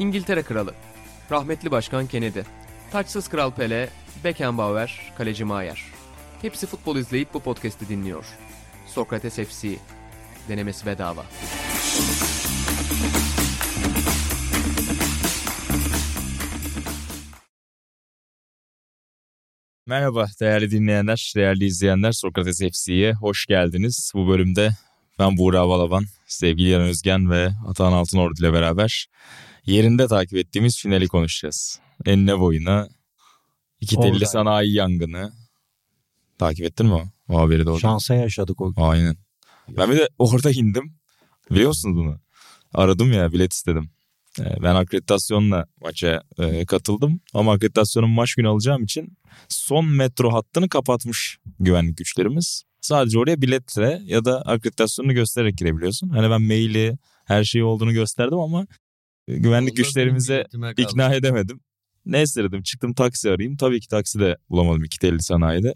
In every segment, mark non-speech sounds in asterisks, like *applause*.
İngiltere Kralı, rahmetli Başkan Kennedy, taçsız Kral Pele, Beckenbauer, Kaleci Maier. Hepsi futbol izleyip bu podcast'i dinliyor. Sokrates FC, denemesi bedava. Merhaba değerli dinleyenler, değerli izleyenler. Sokrates FC'ye hoş geldiniz. Bu bölümde ben Buğra Balaban, sevgili Yan Özgen ve Atahan Altınordu ile beraber yerinde takip ettiğimiz finali konuşacağız. Enine boyuna iki telli sanayi yangını. Takip ettin mi o, o haberi de orada? Şansa yaşadık o gün. Aynen. Ben bir de orada indim. Biliyor musunuz bunu? Aradım ya bilet istedim. Ee, Ben akreditasyonla maça e, katıldım. Ama akreditasyonun maç günü alacağım için son metro hattını kapatmış güvenlik güçlerimiz. Sadece oraya biletle ya da akreditasyonunu göstererek girebiliyorsun. Hani ben maili her şeyi olduğunu gösterdim ama güvenlik Onlar güçlerimize biletime kaldı. ikna edemedim. Neyse dedim çıktım taksi arayayım. Tabii ki taksi de bulamadım iki telli sanayide.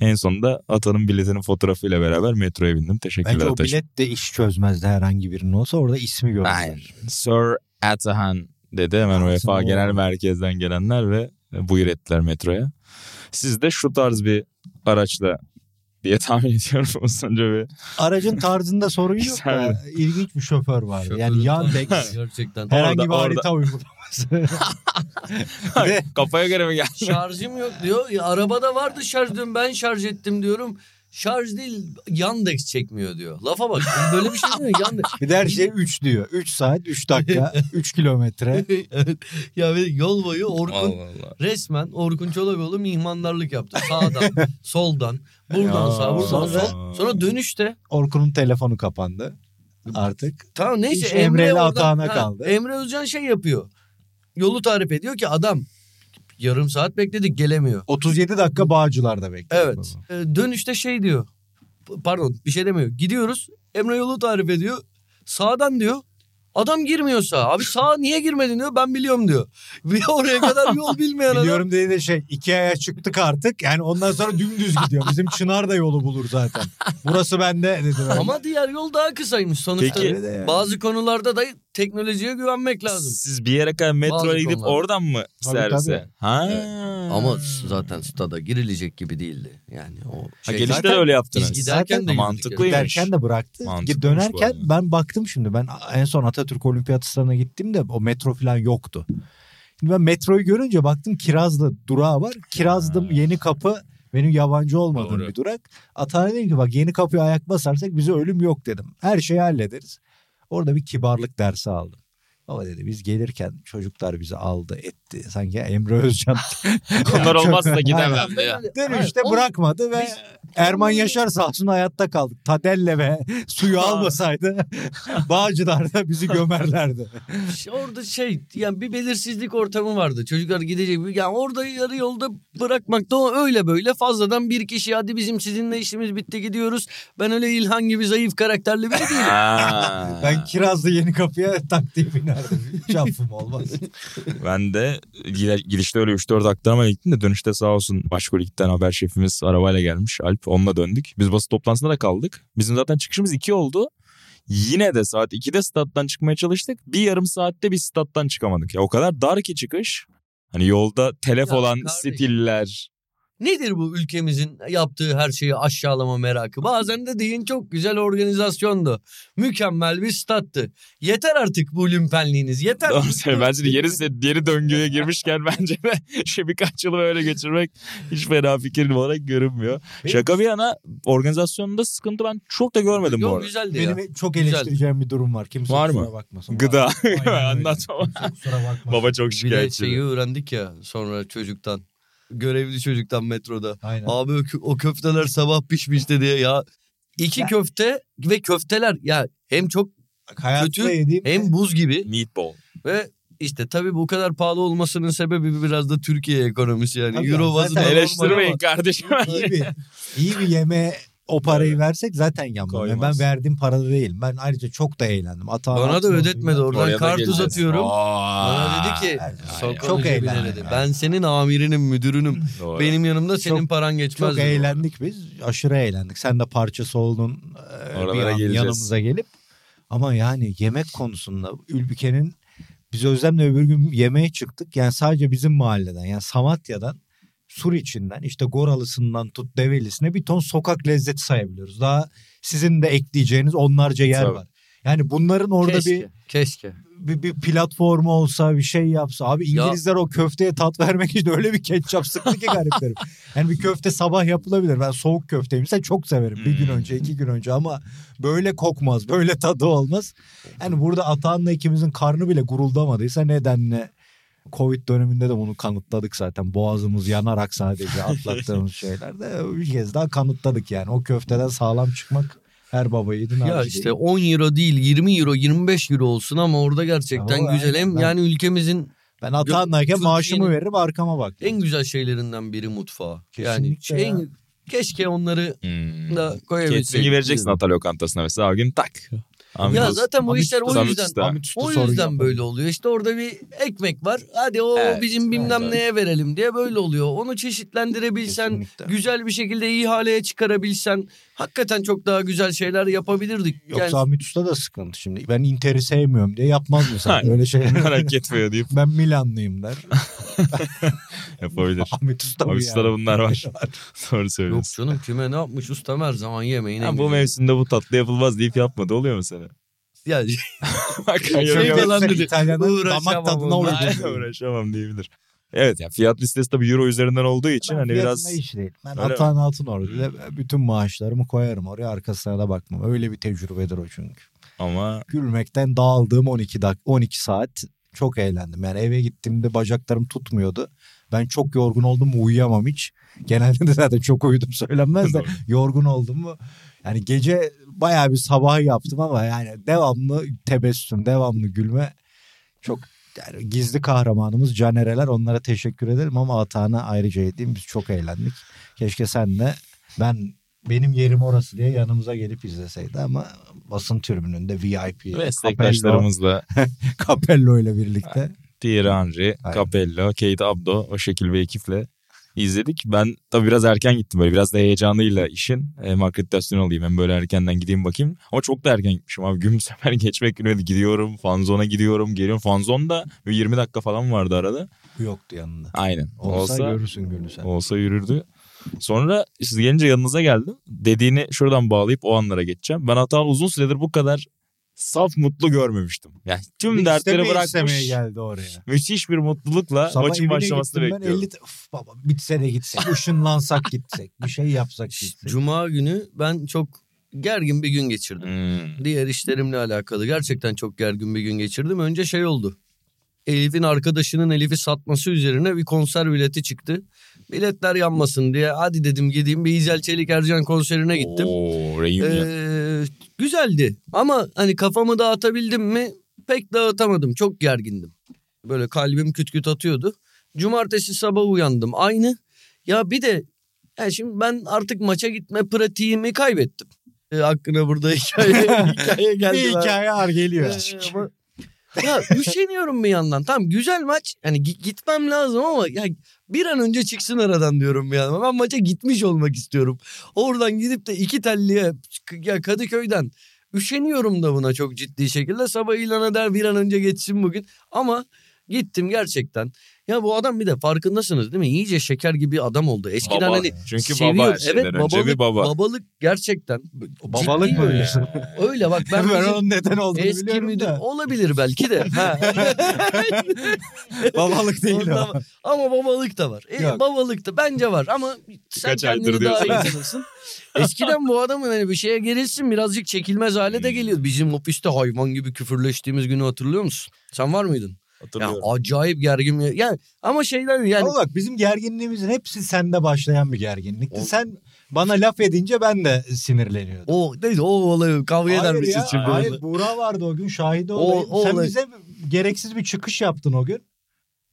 En sonunda Atan'ın biletinin fotoğrafıyla beraber metroya bindim. Teşekkürler Bence o Ataş'ım. bilet de iş çözmezdi herhangi birinin olsa orada ismi görürler. Sir Atahan dedi hemen. UEFA Genel Merkez'den gelenler ve buyur ettiler metroya. Siz de şu tarz bir araçla diye tahmin ediyorum *laughs* uzunca bir. Aracın tarzında sorun yok da ilginç bir şoför vardı. Şoförün Yani Yandex tarzı Gerçekten. herhangi Orada- bir orada. harita uygulaması. *laughs* Ve Kafaya göre mi geldi? Şarjım yok diyor. Ya, arabada vardı şarj diyorum ben şarj ettim diyorum. Şarj değil Yandex çekmiyor diyor. Lafa bak böyle bir şey değil mi? Yandex. *laughs* bir de her şey 3 diyor. 3 saat 3 dakika *laughs* 3 kilometre. evet. Ya ve yol boyu Orkun Allah. resmen Orkun Çolakoğlu mihmandarlık yaptı. Sağdan, *laughs* soldan, buradan Ya, sağ, buradan sonra- sol. Sonra dönüşte Orkun'un telefonu kapandı artık. tamam neyse İş Emre oradan- Atahan'a ha, kaldı. Emre Özcan şey yapıyor. Yolu tarif ediyor ki adam yarım saat bekledik gelemiyor. 37 dakika Bağcılar'da bekliyor. Evet. Ee, dönüşte şey diyor. Pardon bir şey demiyor. Gidiyoruz. Emre yolu tarif ediyor. Sağdan diyor. Adam girmiyor sağa. Abi sağa niye girmedin diyor. Ben biliyorum diyor. *laughs* Bir oraya kadar yol bilmeyen adam. Biliyorum dediği de şey Ikea'ya çıktık artık. Yani ondan sonra dümdüz gidiyor. Bizim Çınar da yolu bulur zaten. Burası bende dedi. Ama diğer yol daha kısaymış sonuçta. Peki-. Bazı konularda da teknolojiye güvenmek lazım. Siz bir yere kadar metroya Bazı gidip konularda. oradan mı Tabii, servise? tabii. Ha. Ama zaten stada girilecek gibi değildi. Yani o Ha, şey. gelişte zaten de öyle yaptınız. biz giderken Zaten de mantıklıymış. Giderken de bıraktı. Mantıklıymış bu Dönerken arada. ben baktım şimdi. Ben en son Atatürk Olimpiyat Stadına gittim de o metro falan yoktu. Şimdi ben metroyu görünce baktım Kirazlı durağı var. Kirazlı Ha. yeni kapı benim yabancı olmadığım Doğru. bir durak. Atana dedim ki bak yeni kapıya ayak basarsak bize ölüm yok dedim. Her şeyi hallederiz. Orada bir kibarlık dersi aldım. Baba dedi biz gelirken çocuklar bizi aldı etti. Sanki Emre Özcan. *laughs* Onlar olmazsa Aynen. gidemem diyor. Dönüşte Hayır, bırakmadı ve Biz- Erman Yaşar sağ olsun hayatta kaldık. Tadelle ve *laughs* suyu almasaydı *laughs* Bağcılar'da bizi gömerlerdi. Orada şey yani bir belirsizlik ortamı vardı. Çocuklar gidecek. Yani orada yarı yolda bırakmakta o öyle böyle fazladan bir kişi hadi bizim sizinle işimiz bitti gidiyoruz. Ben öyle İlhan gibi zayıf karakterli biri değilim. Ben Kirazlı yeni kapıya tak diye binerdim. Hiç affım olmaz. *laughs* Ben de gidişte öyle 3-4 aktarma gittim de dönüşte sağ olsun başka ligden haber şefimiz arabayla gelmiş Alp onunla döndük. Biz basın toplantısında da kaldık. Bizim zaten çıkışımız 2 oldu. Yine de saat 2'de stat'tan çıkmaya çalıştık. Bir yarım saatte biz stat'tan çıkamadık. Ya o kadar dar ki çıkış. Hani yolda telef Ya olan kardeşim. stiller. Nedir bu ülkemizin yaptığı her şeyi aşağılama merakı? Bazen de deyin çok güzel organizasyondu. Mükemmel bir stattı. Yeter artık bu lümpenliğiniz. Yeter. Doğru söylüyorum. Bence de yeni, yeni döngüye girmişken *laughs* bence de şu birkaç yılı böyle geçirmek hiç fena fikir olarak görünmüyor. Şaka bir yana organizasyonunda sıkıntı ben çok da görmedim bu Yok arada. güzeldi ya. Benim çok Güzel. eleştireceğim bir durum var. Kimse Var mı? bakmasın. Gıda. *laughs* Anlatma. Baba çok Bir de şikayetçi. şeyi öğrendik ya sonra çocuktan. Görevli çocuktan metroda. Aynen. Abi o, kö- o köfteler sabah pişmişti diye ya. İki Ya- köfte ve köfteler ya hem çok Hayatta kötü, yediğim hem buz gibi Meatball. ve işte tabii bu kadar pahalı olmasının sebebi biraz da Türkiye ekonomisi yani. Tabii Euro ya, bazında zaten- normal Eleştirmeyin kardeşim. iyi bir, iyi bir yemeğe o parayı versek zaten yanmam. Yani ben verdiğim parada değil. Ben ayrıca çok da eğlendim. Atağın Bana da ödetmedi oradan Oraya kart uzatıyorum. Aa, Bana dedi ki Çok eğlendim. Ben senin amirinim, müdürünüm. *laughs* Doğru. Benim yanımda senin Çok- paran geçmez. Çok eğlendik biz. Aşırı eğlendik. Sen de parçası oldun e, bir Oralara an geleceğiz. yanımıza gelip. Ama yani yemek konusunda ülkenin Biz Özlem'le öbür gün yemeğe çıktık. Yani sadece bizim mahalleden yani Samatya'dan Sur içinden işte Goralısından tut Develisine bir ton sokak lezzeti sayabiliyoruz. Daha sizin de ekleyeceğiniz onlarca yer Tabii. var. Yani bunların orada keşke, bir, keşke. bir bir platformu olsa bir şey yapsa. Abi Ya- İngilizler o köfteye tat vermek için öyle bir ketçap sıktı ki gariplerim. *laughs* Yani bir köfte sabah yapılabilir. Ben soğuk köfteyi mesela çok severim. Bir gün Hmm. önce iki gün önce ama böyle kokmaz. Böyle tadı olmaz. Yani burada Atahan'la ikimizin karnı bile guruldamadıysa nedenle Covid döneminde de bunu kanıtladık zaten. Boğazımız yanarak sadece *laughs* atlattığımız şeylerde bir kez daha kanıtladık yani. O köfteden sağlam çıkmak her baba yiğidin Ya işte değil. 10 euro değil 20 euro 25 euro olsun ama orada gerçekten Ama güzel. Hem ben- yani ülkemizin Ben Türkiye'nin maaşımı veririm arkama bak. en güzel şeylerinden biri mutfağı. yani Kesinlikle şey, ya. keşke onları Hmm. da koyabilseydik. Catering'i vereceksin Ata lokantasına mesela o gün tak. Ahmet Ya zaten bu işler o yüzden o yüzden böyle oluyor. İşte orada bir ekmek var. Hadi o Evet, bizim bilmem evet. neye verelim diye böyle oluyor. Onu çeşitlendirebilsen, Kesinlikle. güzel bir şekilde ihaleye çıkarabilsen hakikaten çok daha güzel şeyler yapabilirdik. Yoksa Yani Ahmet Usta da sıkıntı şimdi. Ben Inter'i sevmiyorum diye yapmaz mı sen? Öyle şeyler. Merak etmiyor deyip ben Milanlıyım der. *laughs* yapabilir. Ahmet Usta Ahmet Usta'da yani. bunlar var. *laughs* Doğru yok söylüyorsun. canım kime ne yapmış ustam her zaman yemeğine. Ha, bu mevsimde bu tatlı yapılmaz deyip yapmadı oluyor mu sana? Yani *laughs* Şey yok, yok. falan dedi. İtalyan'ın damak tadına uygun. Uğraşamam diyebilir. Evet ya fiyat listesi tabii euro üzerinden olduğu için Ben hani biraz hiç değil. Ben Öyle Atahan Altın orada bütün maaşlarımı koyarım oraya arkasına da bakmam. Öyle bir tecrübedir o çünkü. ama Gülmekten dağıldığım 12 dak 12 saat çok eğlendim. Yani eve gittiğimde bacaklarım tutmuyordu. Ben çok yorgun oldum mu uyuyamam hiç. Genelde de zaten çok uyudum söylenmez de yorgun oldum mu. Yani gece bayağı bir sabah yaptım ama yani devamlı tebessüm, devamlı gülme. Çok yani gizli kahramanımız Canereler onlara teşekkür ederim ama Atahan'a ayrıca edeyim biz çok eğlendik. Keşke sen de ben benim yerim orası diye yanımıza gelip izleseydi ama basın tribününde VIP meslektaşlarımızla *laughs* Capello ile birlikte. Thierry Henry. Capello, Kate Abdo o şekil bir ekiple izledik. Ben tabii biraz erken gittim böyle biraz da heyecanıyla işin. Hem akreditasyon alayım hem böyle erkenden gideyim bakayım. Ama çok da erken gitmişim abi. Gün *laughs* sefer geçmek günü gidiyorum. Fanzon'a gidiyorum geliyorum. Fanzon'da böyle 20 dakika falan vardı arada. Yoktu yanında. Aynen. Olsa, Olsa, görürsün günü sen. olsa yürürdü. Sonra siz gelince yanınıza geldim. Dediğini şuradan bağlayıp o anlara geçeceğim. Ben hatta uzun süredir bu kadar saf mutlu görmemiştim. Yani tüm Bir dertleri bırakmış. geldi oraya. Müthiş bir mutlulukla Sabah maçın başlamasını gittim ben bekliyorum. 50 Uf baba bitse de gitsek ışınlansak gitsek bir şey yapsak gitsek. Cuma günü ben çok gergin bir gün geçirdim. Hmm. Diğer işlerimle alakalı gerçekten çok gergin bir gün geçirdim. Önce şey oldu. Elif'in arkadaşının Elif'i satması üzerine bir konser bileti çıktı. Biletler yanmasın diye hadi dedim gideyim bir İzel Çelik Ercan konserine gittim. Oo. Ee, güzeldi ama hani kafamı dağıtabildim mi pek dağıtamadım çok gergindim. Böyle kalbim küt küt atıyordu. Cumartesi sabah uyandım aynı. Ya bir de ya şimdi ben artık maça gitme pratiğimi kaybettim. Ee, hakkına burada hikaye, *laughs* hikaye geldi. bir hikaye ağır geliyor. Ee, ama- ya üşeniyorum bir yandan. Tamam güzel maç. Yani gi- gitmem lazım ama ya bir an önce çıksın aradan diyorum bir yandan. Ben maça gitmiş olmak istiyorum. Oradan gidip de iki telliye ya Kadıköy'den üşeniyorum da buna çok ciddi şekilde. Sabah ilan eder bir an önce geçsin bugün. Ama gittim gerçekten. Ya bu adam bir de farkındasınız değil mi? İyice şeker gibi adam oldu. Eskiden Baba. hani Çünkü seviyor. baba evet, babalık, bir baba. Babalık gerçekten. Babalık ciddi mı diyorsun? Öyle bak ben *laughs* Ben, onun neden olduğunu eski biliyorum müdür da. olabilir belki de. Ha. *laughs* Babalık değil o. Ondan- ama babalık da var. E, Yok. babalık da bence var ama sen aydır kendini daha iyi tanırsın. Eskiden bu adamın hani bir şeye gerilsin birazcık çekilmez hale de Hmm. geliyor. Bizim ofiste hayvan gibi küfürleştiğimiz günü hatırlıyor musun? Sen var mıydın? Ya acayip gergin. bir- Yani ama şeyler yani Ama bak bizim gerginliğimizin hepsi sende başlayan bir gerginlikti. O- Sen bana laf edince ben de sinirleniyordum. o neydi o olayı kavga eder Hayır misiniz ya, şimdi? hayır Buğra vardı o gün şahidi O- olayım. o Sen olay- bize gereksiz bir çıkış yaptın o gün.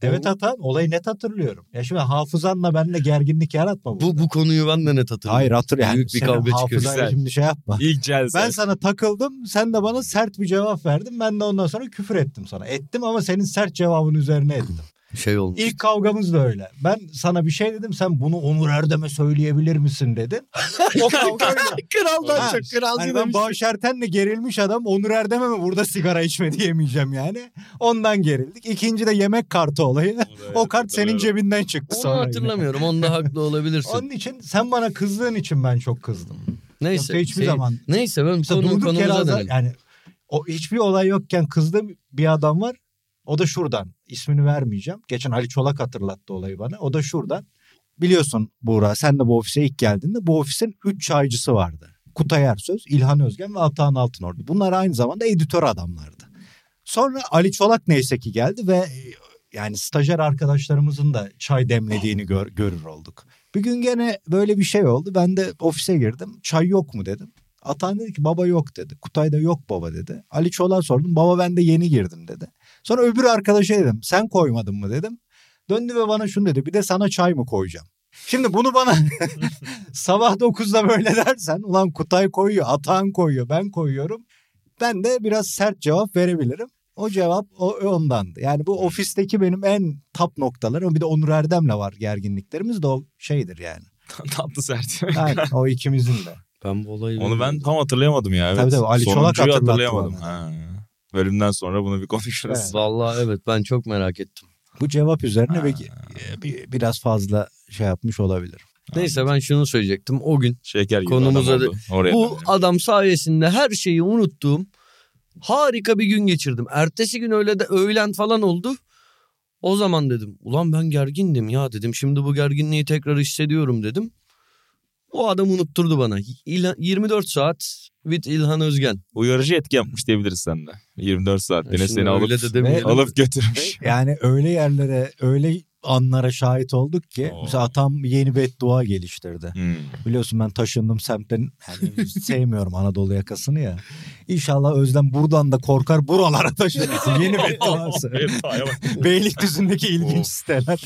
Evet O- Atan olayı net hatırlıyorum. Ya şimdi hafızanla benimle gerginlik yaratma. Bu, bu konuyu ben de net hatırlıyorum. Hayır hatır yani. Büyük bir kavga çıkıyor. Güzel. şimdi şey yapma. *laughs* İlk celse. Ben sana takıldım. Sen de bana sert bir cevap verdin. Ben de ondan sonra küfür ettim sana. Ettim ama senin sert cevabın üzerine ettim. Şey olmuş. İlk kavgamız da öyle. Ben sana bir şey dedim sen bunu Onur Erdem'e söyleyebilir misin dedin. O *laughs* kavga. Kraldan Ha, çok kralcı Hani ben. Bağış Erten'le gerilmiş adam Onur Erdem'e mi burada sigara içme diyemeyeceğim yani. Ondan gerildik. İkinci de yemek kartı olayı. o kart senin cebinden çıktı Onu sonra. yine. hatırlamıyorum. Onda haklı olabilirsin. *laughs* Onun için sen bana kızdığın için ben çok kızdım. Neyse. Yoksa hiçbir şey- zaman Neyse ben konu, yere konumuza dönelim. yani o hiçbir olay yokken kızdığım bir adam var. O da şuradan. İsmini vermeyeceğim. Geçen Ali Çolak hatırlattı olayı bana. O da şuradan. Biliyorsun Buğra sen de bu ofise ilk geldiğinde bu ofisin 3 çaycısı vardı. Kutay Ersöz, İlhan Özgen ve Atahan Altınordu. Bunlar aynı zamanda editör adamlardı. Sonra Ali Çolak neyse ki geldi ve e, yani stajyer arkadaşlarımızın da çay demlediğini gör- görür olduk. Bir gün gene böyle bir şey oldu. Ben de ofise girdim. Çay yok mu dedim. Atan dedi ki baba yok dedi. Kutay da yok baba dedi. Ali Çolak'a sordum. Baba ben de yeni girdim dedi. Sonra öbür arkadaşa dedim. Sen koymadın mı dedim. Döndü ve bana şunu dedi. Bir de sana çay mı koyacağım? Şimdi bunu bana *laughs* sabah 9'da böyle dersen ulan Kutay koyuyor, Atan koyuyor, ben koyuyorum. Ben de biraz sert cevap verebilirim. O cevap o ondandı. Yani bu ofisteki benim en tap noktalarım. Bir de Onur Erdem'le var gerginliklerimiz de o şeydir yani. Tatlı sert. Aynen *laughs* o ikimizin de. Ben bu olayı Onu ben tam hatırlayamadım ya. Evet. Tabii tabii, Ali Çolak hatırlattı hatırlayamadım. bana. Ha. Bölümden sonra bunu bir konuşuruz. Evet. Vallahi evet ben çok merak ettim. Bu cevap üzerine Ha. belki e, bir, biraz fazla şey yapmış olabilir. Neyse ben şunu söyleyecektim. O gün Şeker gibi Konumuza adam oldu. Oraya bu dönelim. adam sayesinde her şeyi unuttuğum harika bir gün geçirdim. Ertesi gün öyle de öğlen falan oldu. O zaman dedim ulan ben gergindim ya dedim. Şimdi bu gerginliği tekrar hissediyorum dedim. O adam unutturdu bana. İlhan- 24 saat with İlhan Özgen. Uyarıcı etki yapmış diyebiliriz sende. 24 saat yine seni alıp, de alıp götürmüş. Yani öyle yerlere öyle anlara şahit olduk ki Oo. mesela atam yeni beddua geliştirdi. Hmm. Biliyorsun ben taşındım semtten yani sevmiyorum Anadolu yakasını ya. İnşallah Özlem buradan da korkar buralara taşınırsın. Yeni *laughs* bedduası. Beylikdüzü'ndeki ilginç siteler.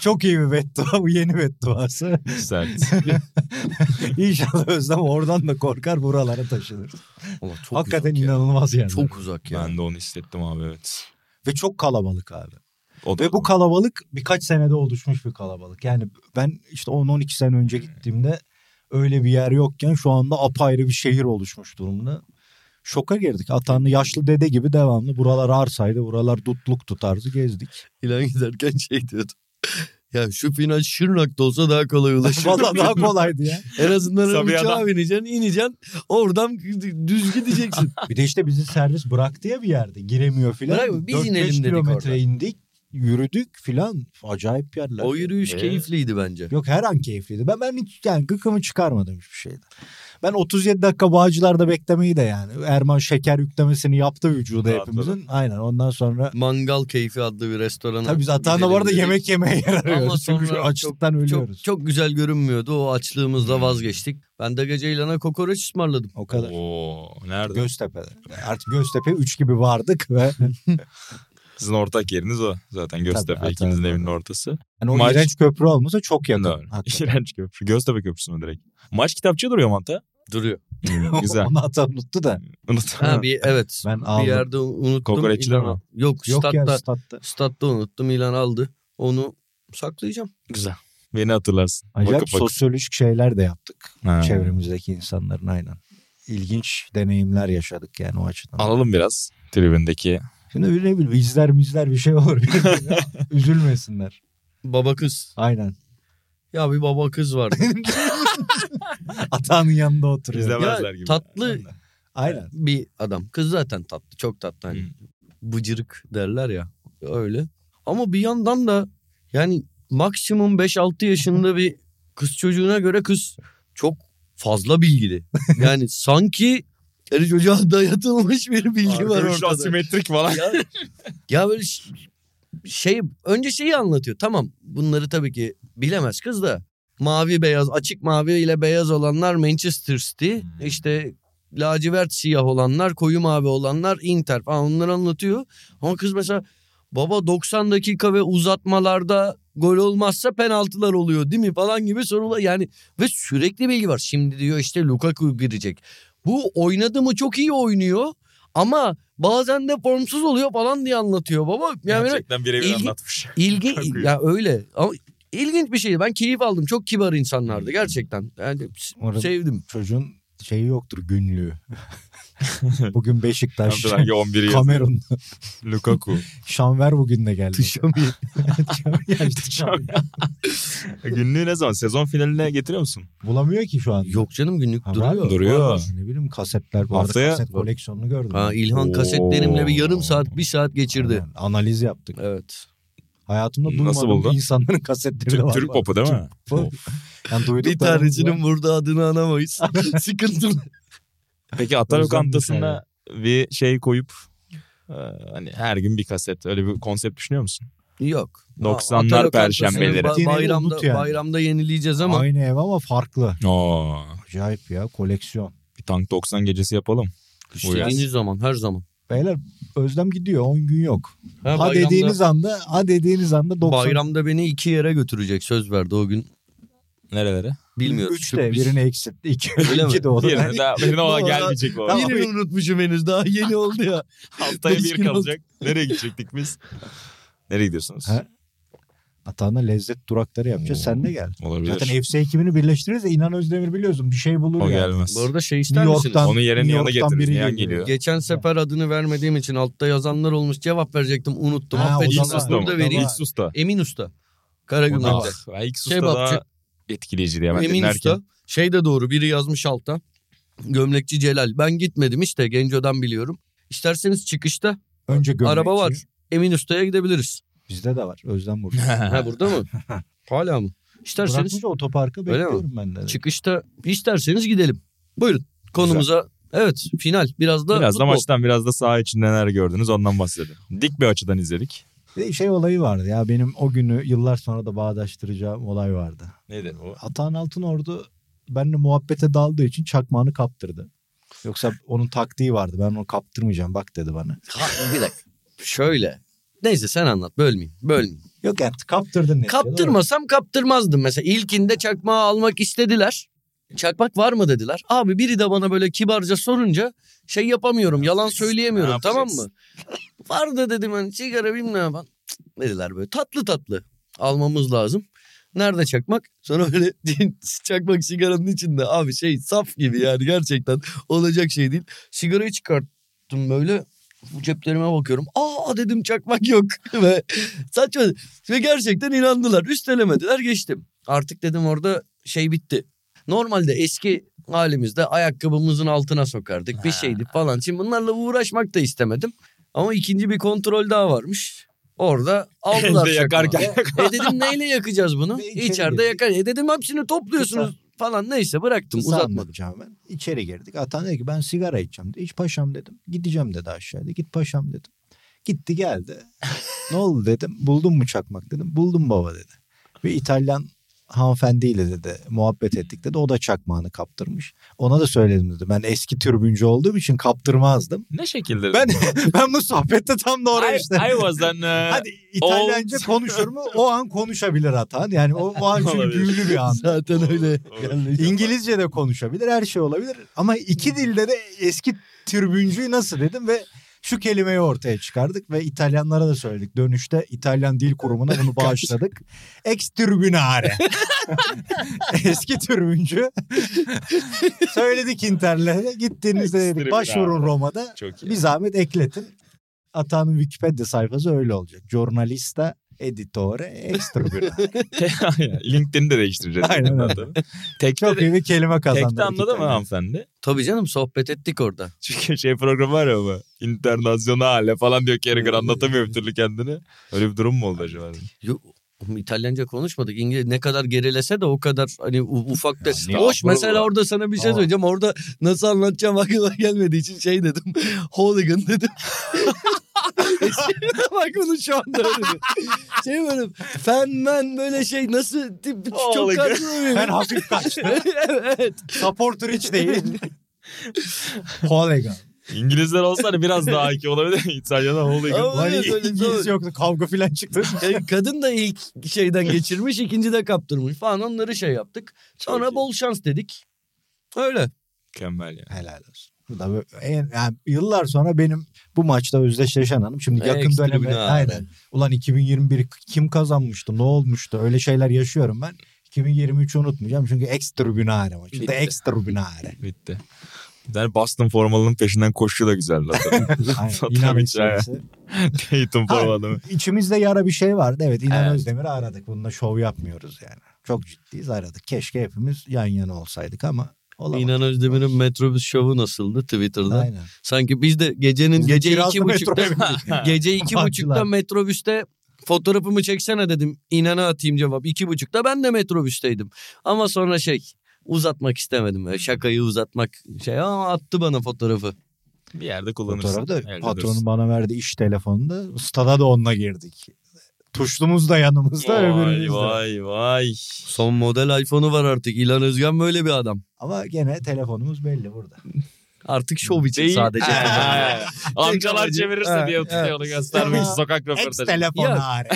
Çok iyi bir beddua bu yeni bedduası. Sert. *laughs* İnşallah Özlem oradan da korkar buralara taşınır. Allah çok Hakikaten uzak ya. inanılmaz yani. Çok uzak ya. ben de onu hissettim abi evet. Ve çok kalabalık abi. O da Ve bu kalabalık birkaç senede oluşmuş bir kalabalık. Yani ben işte 10-12 sene önce gittiğimde öyle bir yer yokken şu anda apayrı bir şehir oluşmuş durumda. Şoka girdik. Atanlı yaşlı dede gibi devamlı. Buralar arsaydı, buralar dutluk tutardı gezdik. İlan giderken şey diyordu. *laughs* Ya şu final Şırnak'ta olsa daha kolay *laughs* ulaşır. Valla daha kolaydı ya. En azından Sabiha'dan. uçağa bineceksin, ineceksin. Oradan düz gideceksin. Bir de işte bizi servis bıraktı ya bir yerde. Giremiyor filan. Bırak, biz 4-5 inelim dedik kilometre orada. indik. Yürüdük filan. Acayip yerler. o yürüyüş Ee? keyifliydi bence. Yok her an keyifliydi. Ben, ben hiç yani gıkımı çıkarmadım hiçbir şeyde. Ben 37 dakika Bağcılar'da beklemeyi de yani. Erman şeker yüklemesini yaptı vücuda Rahatladı. hepimizin. Aynen ondan sonra. Mangal Keyfi adlı bir restorana. Tabii biz Atahan'la bu arada dedik. yemek yemeye yer Ama arıyoruz. Çünkü sonra açlıktan Çok, ölüyoruz. çok güzel görünmüyordu. O açlığımızla Hmm. vazgeçtik. Ben de gece İlan'a kokoreç ısmarladım. O kadar. Oo, nerede? Göztepe'de. Artık Göztepe 3 gibi vardık ve *laughs* Sizin ortak yeriniz o. Zaten Göztepe Tabii, ikinizin tabii. evinin ortası. yani o Maç- iğrenç köprü olmasa çok yakın. Doğru. hakikaten. *laughs* İğrenç köprü. Göztepe köprüsü mü direkt? Maç kitapçı duruyor Manta. Duruyor. *laughs* Güzel. Onu ata unuttu da. *laughs* Unut. Ha bir evet. Ben bir aldım. yerde unuttum. Kokoreççide İlan- mi? Yok, Yok ya statta, statta. statta unuttum. İlan aldı. Onu saklayacağım. Güzel. Beni hatırlarsın. Acayip bakıp. sosyolojik şeyler de yaptık. Ha. Çevremizdeki insanların aynen. İlginç deneyimler yaşadık yani o açıdan. Alalım biraz tribündeki. Şimdi ne bileyim izler mizler bir şey olur. *laughs* Üzülmesinler. Baba kız. Aynen. Ya bir baba kız vardı. *laughs* Atanın yanında oturuyor. İzleme- ya gibi. tatlı Aynen. bir adam. Kız zaten tatlı. Çok tatlı. Hani bıcırık derler ya. Öyle. Ama bir yandan da yani maksimum 5-6 yaşında bir kız çocuğuna göre kız çok fazla bilgili. *laughs* Yani sanki her çocuğa *laughs* dayatılmış bir bilgi var Görüşü ortada. asimetrik falan. ya, ya böyle şey önce şeyi anlatıyor. Tamam bunları tabii ki bilemez kız da. Mavi beyaz açık mavi ile beyaz olanlar Manchester City. Hmm. işte lacivert siyah olanlar koyu mavi olanlar Inter falan onları anlatıyor. Ama kız mesela baba 90 dakika ve uzatmalarda gol olmazsa penaltılar oluyor değil mi falan gibi sorular. Yani ve sürekli bilgi var. Şimdi diyor işte Lukaku girecek. Bu oynadı mı çok iyi oynuyor. Ama bazen de formsuz oluyor falan diye anlatıyor baba. Yani Gerçekten birebir ilgi- anlatmış. *laughs* ilgi ya öyle ama ilginç bir şeydi. Ben keyif aldım. Çok kibar insanlardı gerçekten. Yani sevdim. çocuğun şeyi yoktur günlüğü. *laughs* *laughs* Bugün Beşiktaş. Tabii hangi 11'i yazıyor? Kamerun. *laughs* Lukaku. Şanver bugün de geldi. *laughs* İşte Şanver. Günlüğü ne zaman? Sezon finaline getiriyor musun? Bulamıyor ki şu an. Yok canım günlük Ha, duruyor. Duruyor. Ne bileyim kasetler. Bu arada Haftaya- kaset koleksiyonunu gördüm. Ha, İlhan kasetlerimle bir yarım saat bir saat geçirdi. Aynen, Analiz yaptık. Evet. Hayatımda Nasıl duymadığım buldun? insanların kasetleri Türk, var. Türk popu değil mi? Pop. Yani duyduk Bir tanesinin burada adını anamayız. Sıkıntılı. Peki Ata Özlem Lokantası'na bir şey koyup e, hani her gün bir kaset öyle bir konsept düşünüyor musun? Yok. 90'lar Ata lokantasını perşembeleri. ba- bayramda, yani. bayramda yenileyeceğiz ama Aynı ev ama farklı. Oo, Acayip ya koleksiyon. bir tank 90 gecesi yapalım. istediğiniz zaman her zaman. Beyler Özlem gidiyor 10 gün yok. Ha, Ha, bayramda, dediğiniz anda ha dediğiniz anda 90. bayramda beni iki yere götürecek söz verdi o gün. Nerelere? Bilmiyorum. Üç de sürpriz. birini eksiltti. *laughs* İki, Öyle mi? iki de o da. Birine, daha, birine ona gelmeyecek o. Tamam. Birini unutmuşum henüz daha yeni oldu ya. *laughs* Haftaya bir kalacak. Nereye gidecektik biz? *laughs* Nereye gidiyorsunuz? Ha? Atağına lezzet durakları yapacağız. Sen de gel. Olabilir. Zaten FC ekibini birleştiririz de İnan Özdemir biliyorsun. Bir şey bulur o yani. gelmez. Bu arada şey ister New misiniz? York'tan, Onun yerine York'tan getiririz. biri Nihan geliyor. geliyor. Geçen sefer adını vermediğim için altta yazanlar olmuş cevap verecektim unuttum. Ha, Affedin da İlk var. susta bunu mı? da o da vereyim. İlk susta. Emin Usta. Karagümrük'te. Kebapçı. Etkileyici diye ben Emin dinlerken. Usta. Şey de doğru biri yazmış alta. Gömlekçi Celal. Ben gitmedim işte Genco'dan biliyorum. İsterseniz çıkışta Önce gömlekçi. araba var. Emin Usta'ya gidebiliriz. Bizde de var. Özlem burada. *laughs* Ha burada mı? *laughs* Hala mı? İsterseniz Bırakmış otoparka Öyle mi? bekliyorum ben de. çıkışta isterseniz gidelim. Buyurun konumuza. Evet final biraz da Biraz da futbol. maçtan biraz da saha içinde neler gördünüz ondan bahsedelim. Dik bir açıdan izledik. Bir de şey olayı vardı ya benim o günü yıllar sonra da bağdaştıracağım olay vardı. Nedir o? Atahan Altınordu benimle muhabbete daldığı için çakmağını kaptırdı. Yoksa onun taktiği vardı. Ben onu kaptırmayacağım bak dedi bana. Ha, bir dakika. Şöyle. Neyse sen anlat bölmeyeyim. Bölmeyeyim. Yok yani kaptırdın. Kaptırmasam kaptırmazdım. Mesela ilkinde çakmağı almak istediler. Çakmak var mı dediler. Abi biri de bana böyle kibarca sorunca şey yapamıyorum. Yalan söyleyemiyorum Ne tamam mı? Var da dedim hani sigara bilmem ne Cık, dediler böyle tatlı tatlı. Almamız lazım. Nerede çakmak? Sonra böyle *laughs* çakmak sigaranın içinde abi şey saf gibi yani gerçekten olacak şey değil. Sigarayı çıkarttım böyle bu ceplerime bakıyorum. Aa dedim çakmak yok *laughs* ve saçma ve gerçekten inandılar. Üstelemediler geçtim. Artık dedim orada şey bitti. Normalde eski halimizde ayakkabımızın altına sokardık bir şeydi falan. Şimdi bunlarla uğraşmak da istemedim. Ama ikinci bir kontrol daha varmış. Orada aldılar *laughs* yakarken. E dedim neyle yakacağız bunu? Ve *laughs* içeri İçeride girdik. yakar. E dedim hepsini topluyorsunuz falan neyse bıraktım Kısa uzatmadım. ben. İçeri girdik. Atan dedi ki ben sigara içeceğim. dedi. İç paşam dedim. Gideceğim dedi aşağıda. Git paşam dedim. Gitti geldi. *laughs* ne oldu dedim. Buldun mu çakmak dedim. Buldum baba dedi. Ve İtalyan hanımefendiyle dedi muhabbet ettik dedi. O da çakmağını kaptırmış. Ona da söyledim dedi. Ben eski türbüncü olduğum için kaptırmazdım. Ne şekilde? Ben *laughs* ben bu sohbette tam da oraya I, işte. I was an, *laughs* uh, Hadi İtalyanca old- konuşur mu? O an konuşabilir Atan. Yani o, o an çünkü büyülü bir an. *laughs* Zaten öyle. İngilizce de konuşabilir, her şey olabilir. Ama iki dilde de eski türbüncüyü nasıl dedim ve şu kelimeyi ortaya çıkardık ve İtalyanlara da söyledik. Dönüşte İtalyan Dil Kurumu'na bunu bağışladık. Ex türbünare. *laughs* eski türbüncü. Söyledik internete. Gittiğinizde dedik başvurun Roma'da. Bir zahmet ekletin. Atanın Wikipedia sayfası öyle olacak. Jornalista editore ex türbünare. LinkedIn'i de değiştireceğiz. Aynen öyle. Tekte, Çok iyi bir kelime kazandık. tekte anladı mı hanımefendi? Tabii canım sohbet ettik orada. *laughs* Çünkü şey programı var ya bu. Internazionale falan diyor Carragher anlatamıyor bir türlü kendini. Öyle bir durum mu oldu acaba? Yok İtalyanca konuşmadık. İngiliz ne kadar gerilese de o kadar hani ufak da. Ya, Hoş mesela orada sana bir şey Aa. söyleyeceğim. Orada nasıl anlatacağım aklıma gelmediği için şey dedim. *laughs* Hooligan dedim. *laughs* Bak bunu şu anda öyle. Şey böyle fenmen böyle şey nasıl tip çok katılıyorum. Ben hafif kaçtım. *laughs* evet. Supporter hiç değil. Hooligan. İngilizler olsa hani biraz daha iki olabilir. *laughs* İtalyanlar. Ama- Hani İngiliz yoktu kavga filan çıktı. Yani *laughs* kadın da ilk şeyden geçirmiş, ikinci de kaptırmış falan onları şey yaptık. Sonra Çok iyi. bol şans dedik. Öyle. Mükemmel ya. Helal olsun. Bu da en, yani yıllar sonra benim bu maçta özdeşleşen hanım. Şimdi yakın Ekstra döneme aynen. Ulan 2021 kim kazanmıştı? Ne olmuştu? Öyle şeyler yaşıyorum ben. 2023'ü unutmayacağım çünkü ex tribünare maçında Bitti. ex tribünare. Bitti. Bir tane Boston formalının peşinden koşu da güzeldi. *laughs* Aynen. Tabii İnan. Tatum. İçimizde yara bir şey vardı. Evet İnan Evet. Özdemir'i aradık. Bununla şov yapmıyoruz yani. Çok ciddiyiz aradık. Keşke hepimiz yan yana olsaydık ama olamadık. İnan Özdemir'in metrobüs şovu nasıldı Twitter'da? Aynen. Sanki biz de gecenin Biz *laughs* gece iki buçukta gece iki buçukta metrobüste fotoğrafımı çeksene dedim. İnana atayım cevap. İki buçukta ben de metrobüsteydim. Ama sonra şey uzatmak istemedim. Böyle şakayı uzatmak şey ama attı bana fotoğrafı. Bir yerde kullanırsın. Fotoğrafı da patronun bana verdiği iş telefonunda stada da onunla girdik. Tuşlumuz da yanımızda Vay öbürümüz de. vay vay. Son model iPhone'u var artık. İlan Özgen böyle bir adam. Ama gene telefonumuz belli burada. Artık şov için Değil. sadece. Amcalar *laughs* çevirirse diye tutuyor onu göstermek için sokak Ex röportajı. telefon Yok. hariç.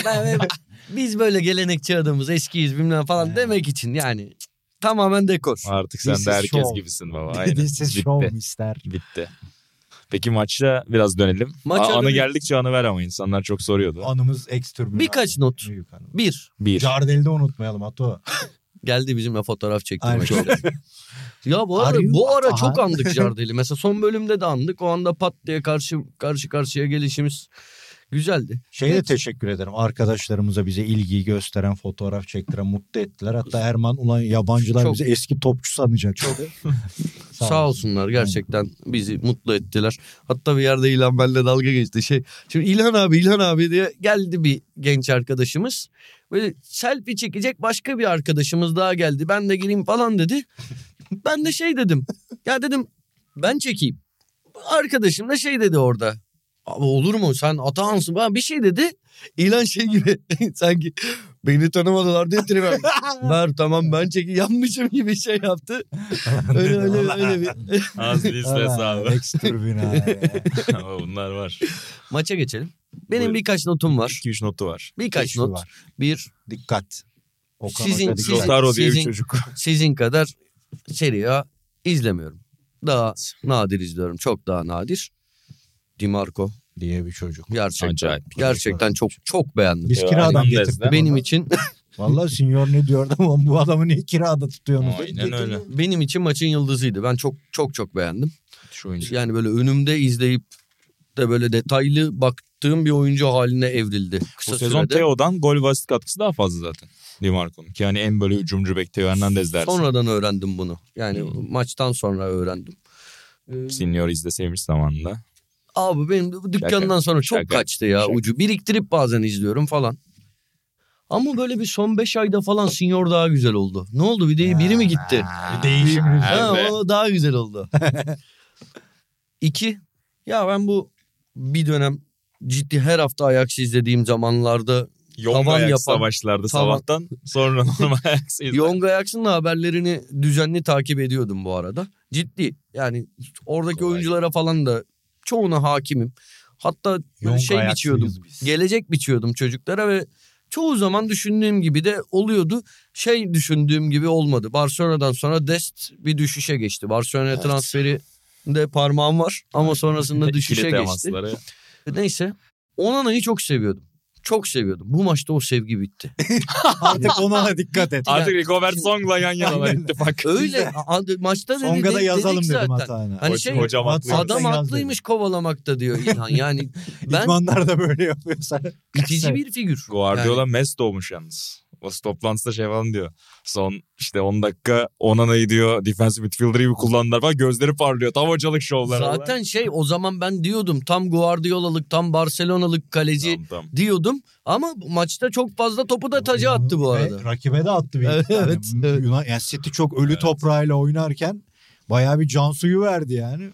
Biz böyle gelenekçi adamız eskiyiz bilmem falan demek için yani tamamen dekor. Artık sen This de herkes show. gibisin baba. *laughs* Aynen. This is Bitti. show mister. Bitti. Peki maçta biraz dönelim. Maça anı dönelim. geldikçe anı ver ama insanlar çok soruyordu. Anımız ex türbün. Birkaç abi. not. Büyük anı. Bir Bir. Jardel'i de unutmayalım Ato. *laughs* geldi bizimle fotoğraf çektirmek istedi. *laughs* Ya bu ara, bu ara Aha. çok andık Jardel'i. Mesela son bölümde de andık. O anda pat diye karşı karşı karşıya gelişimiz güzeldi. Şeye Evet. teşekkür ederim. Arkadaşlarımıza bize ilgiyi gösteren, fotoğraf çektiren, mutlu ettiler. Hatta Erman ulan yabancılar Çok- bizi eski topçu sanacak. *laughs* Sağ, olsunlar gerçekten bizi mutlu ettiler. Hatta bir yerde İlhan benimle dalga geçti. Şey, şimdi İlhan abi İlhan abi diye geldi bir genç arkadaşımız. Böyle selfie çekecek başka bir arkadaşımız daha geldi. Ben de gireyim falan dedi. Ben de şey dedim. Ya dedim ben çekeyim. Arkadaşım da şey dedi orada. Abi olur mu sen Atahan'sın falan bir şey dedi. İlan şey gibi *laughs* sanki beni tanımadılar diye yaptı. Ver *laughs* tamam ben çekeyim yapmışım gibi şey yaptı. *laughs* Öyle öyle öyle bir. Az bir stres abi. Ex türbün abi. Ama Bunlar var. Maça geçelim. Benim Buyurun. birkaç notum var. 2-3 notu var. Birkaç Şu not. var. Bir Dikkat. Okan Sizin- sizin- Lotaro diye sizin- çocuk. sizin kadar Serie A izlemiyorum. Daha nadir izliyorum. Çok daha nadir. Dimarco diye bir çocuk. gerçekten Acayip. gerçekten çok çok beğendim. Biz kiradan getirdik. Benim için *laughs* Vallahi sinyor ne diyordu ama bu adamı niye kirada tutuyorsunuz? Aynen öyle. benim için maçın yıldızıydı. Ben çok çok çok beğendim. Şu oyuncu. Yani böyle önümde izleyip de böyle detaylı baktığım bir oyuncu haline evrildi. Kısa Bu sezon sürede. Teo'dan gol ve asist katkısı daha fazla zaten. Dimarco'nun. Ki yani en böyle hücumcu bek Teo Hernandez dersin. Sonradan öğrendim bunu. Yani Hmm. maçtan sonra öğrendim. Ee, Senior izleseymiş zamanında. Abi benim dükkandan Şaka, sonra çok şaka, kaçtı ya şaka. ucu. Biriktirip bazen izliyorum falan. Ama böyle bir son 5 ayda falan Senior daha güzel oldu. Ne oldu bir de biri mi gitti? Bir değişim Ha, Evet. o daha güzel oldu. *laughs* İki, ya ben bu bir dönem ciddi her hafta Ajax izlediğim zamanlarda Young Tavan yapan- savaşlarda tavan- sabahtan sonra *laughs* normal Ajax izler. Young Ajax'ın haberlerini düzenli takip ediyordum bu arada. Ciddi yani oradaki Kolay. oyunculara falan da çoğuna hakimim. Hatta Young şey biçiyordum. biz. Gelecek biçiyordum çocuklara ve çoğu zaman düşündüğüm gibi de oluyordu. Şey düşündüğüm gibi olmadı. Barcelona'dan sonra Dest bir düşüşe geçti. Barcelona Evet. transferi de parmağım var ama sonrasında *laughs* düşüşe geçti. Neyse Onana'yı çok seviyordum. Çok seviyordum. Bu maçta o sevgi bitti. *laughs* Artık ona dikkat et. Artık Robert Song'la yan yanalar Aynen. ittifak. Öyle *laughs* maçta dedi, Songa'da dedik yazalım dedim zaten. hatana. Hani şey hocam haklı. WhatsApp'tan adam haklıymış kovalamakta diyor İlhan. Yani *laughs* ben İdmanlar da böyle yapıyorsa. itici bir figür. Guardiola Yani mest olmuş yalnız. O toplantıda şey falan diyor. Son işte 10 dakika Onana'yı diyor defensive midfielder gibi kullandılar falan gözleri parlıyor. Tam hocalık şovları. zaten şey o zaman ben diyordum tam Guardiola'lık tam Barcelona'lık kaleci Tamam, tamam. diyordum. Ama bu maçta çok fazla topu da taca attı bu Ve arada. rakibe de attı bir Evet, tane. evet. Yunan, yani City çok ölü Evet. toprağıyla oynarken bayağı bir can suyu verdi yani.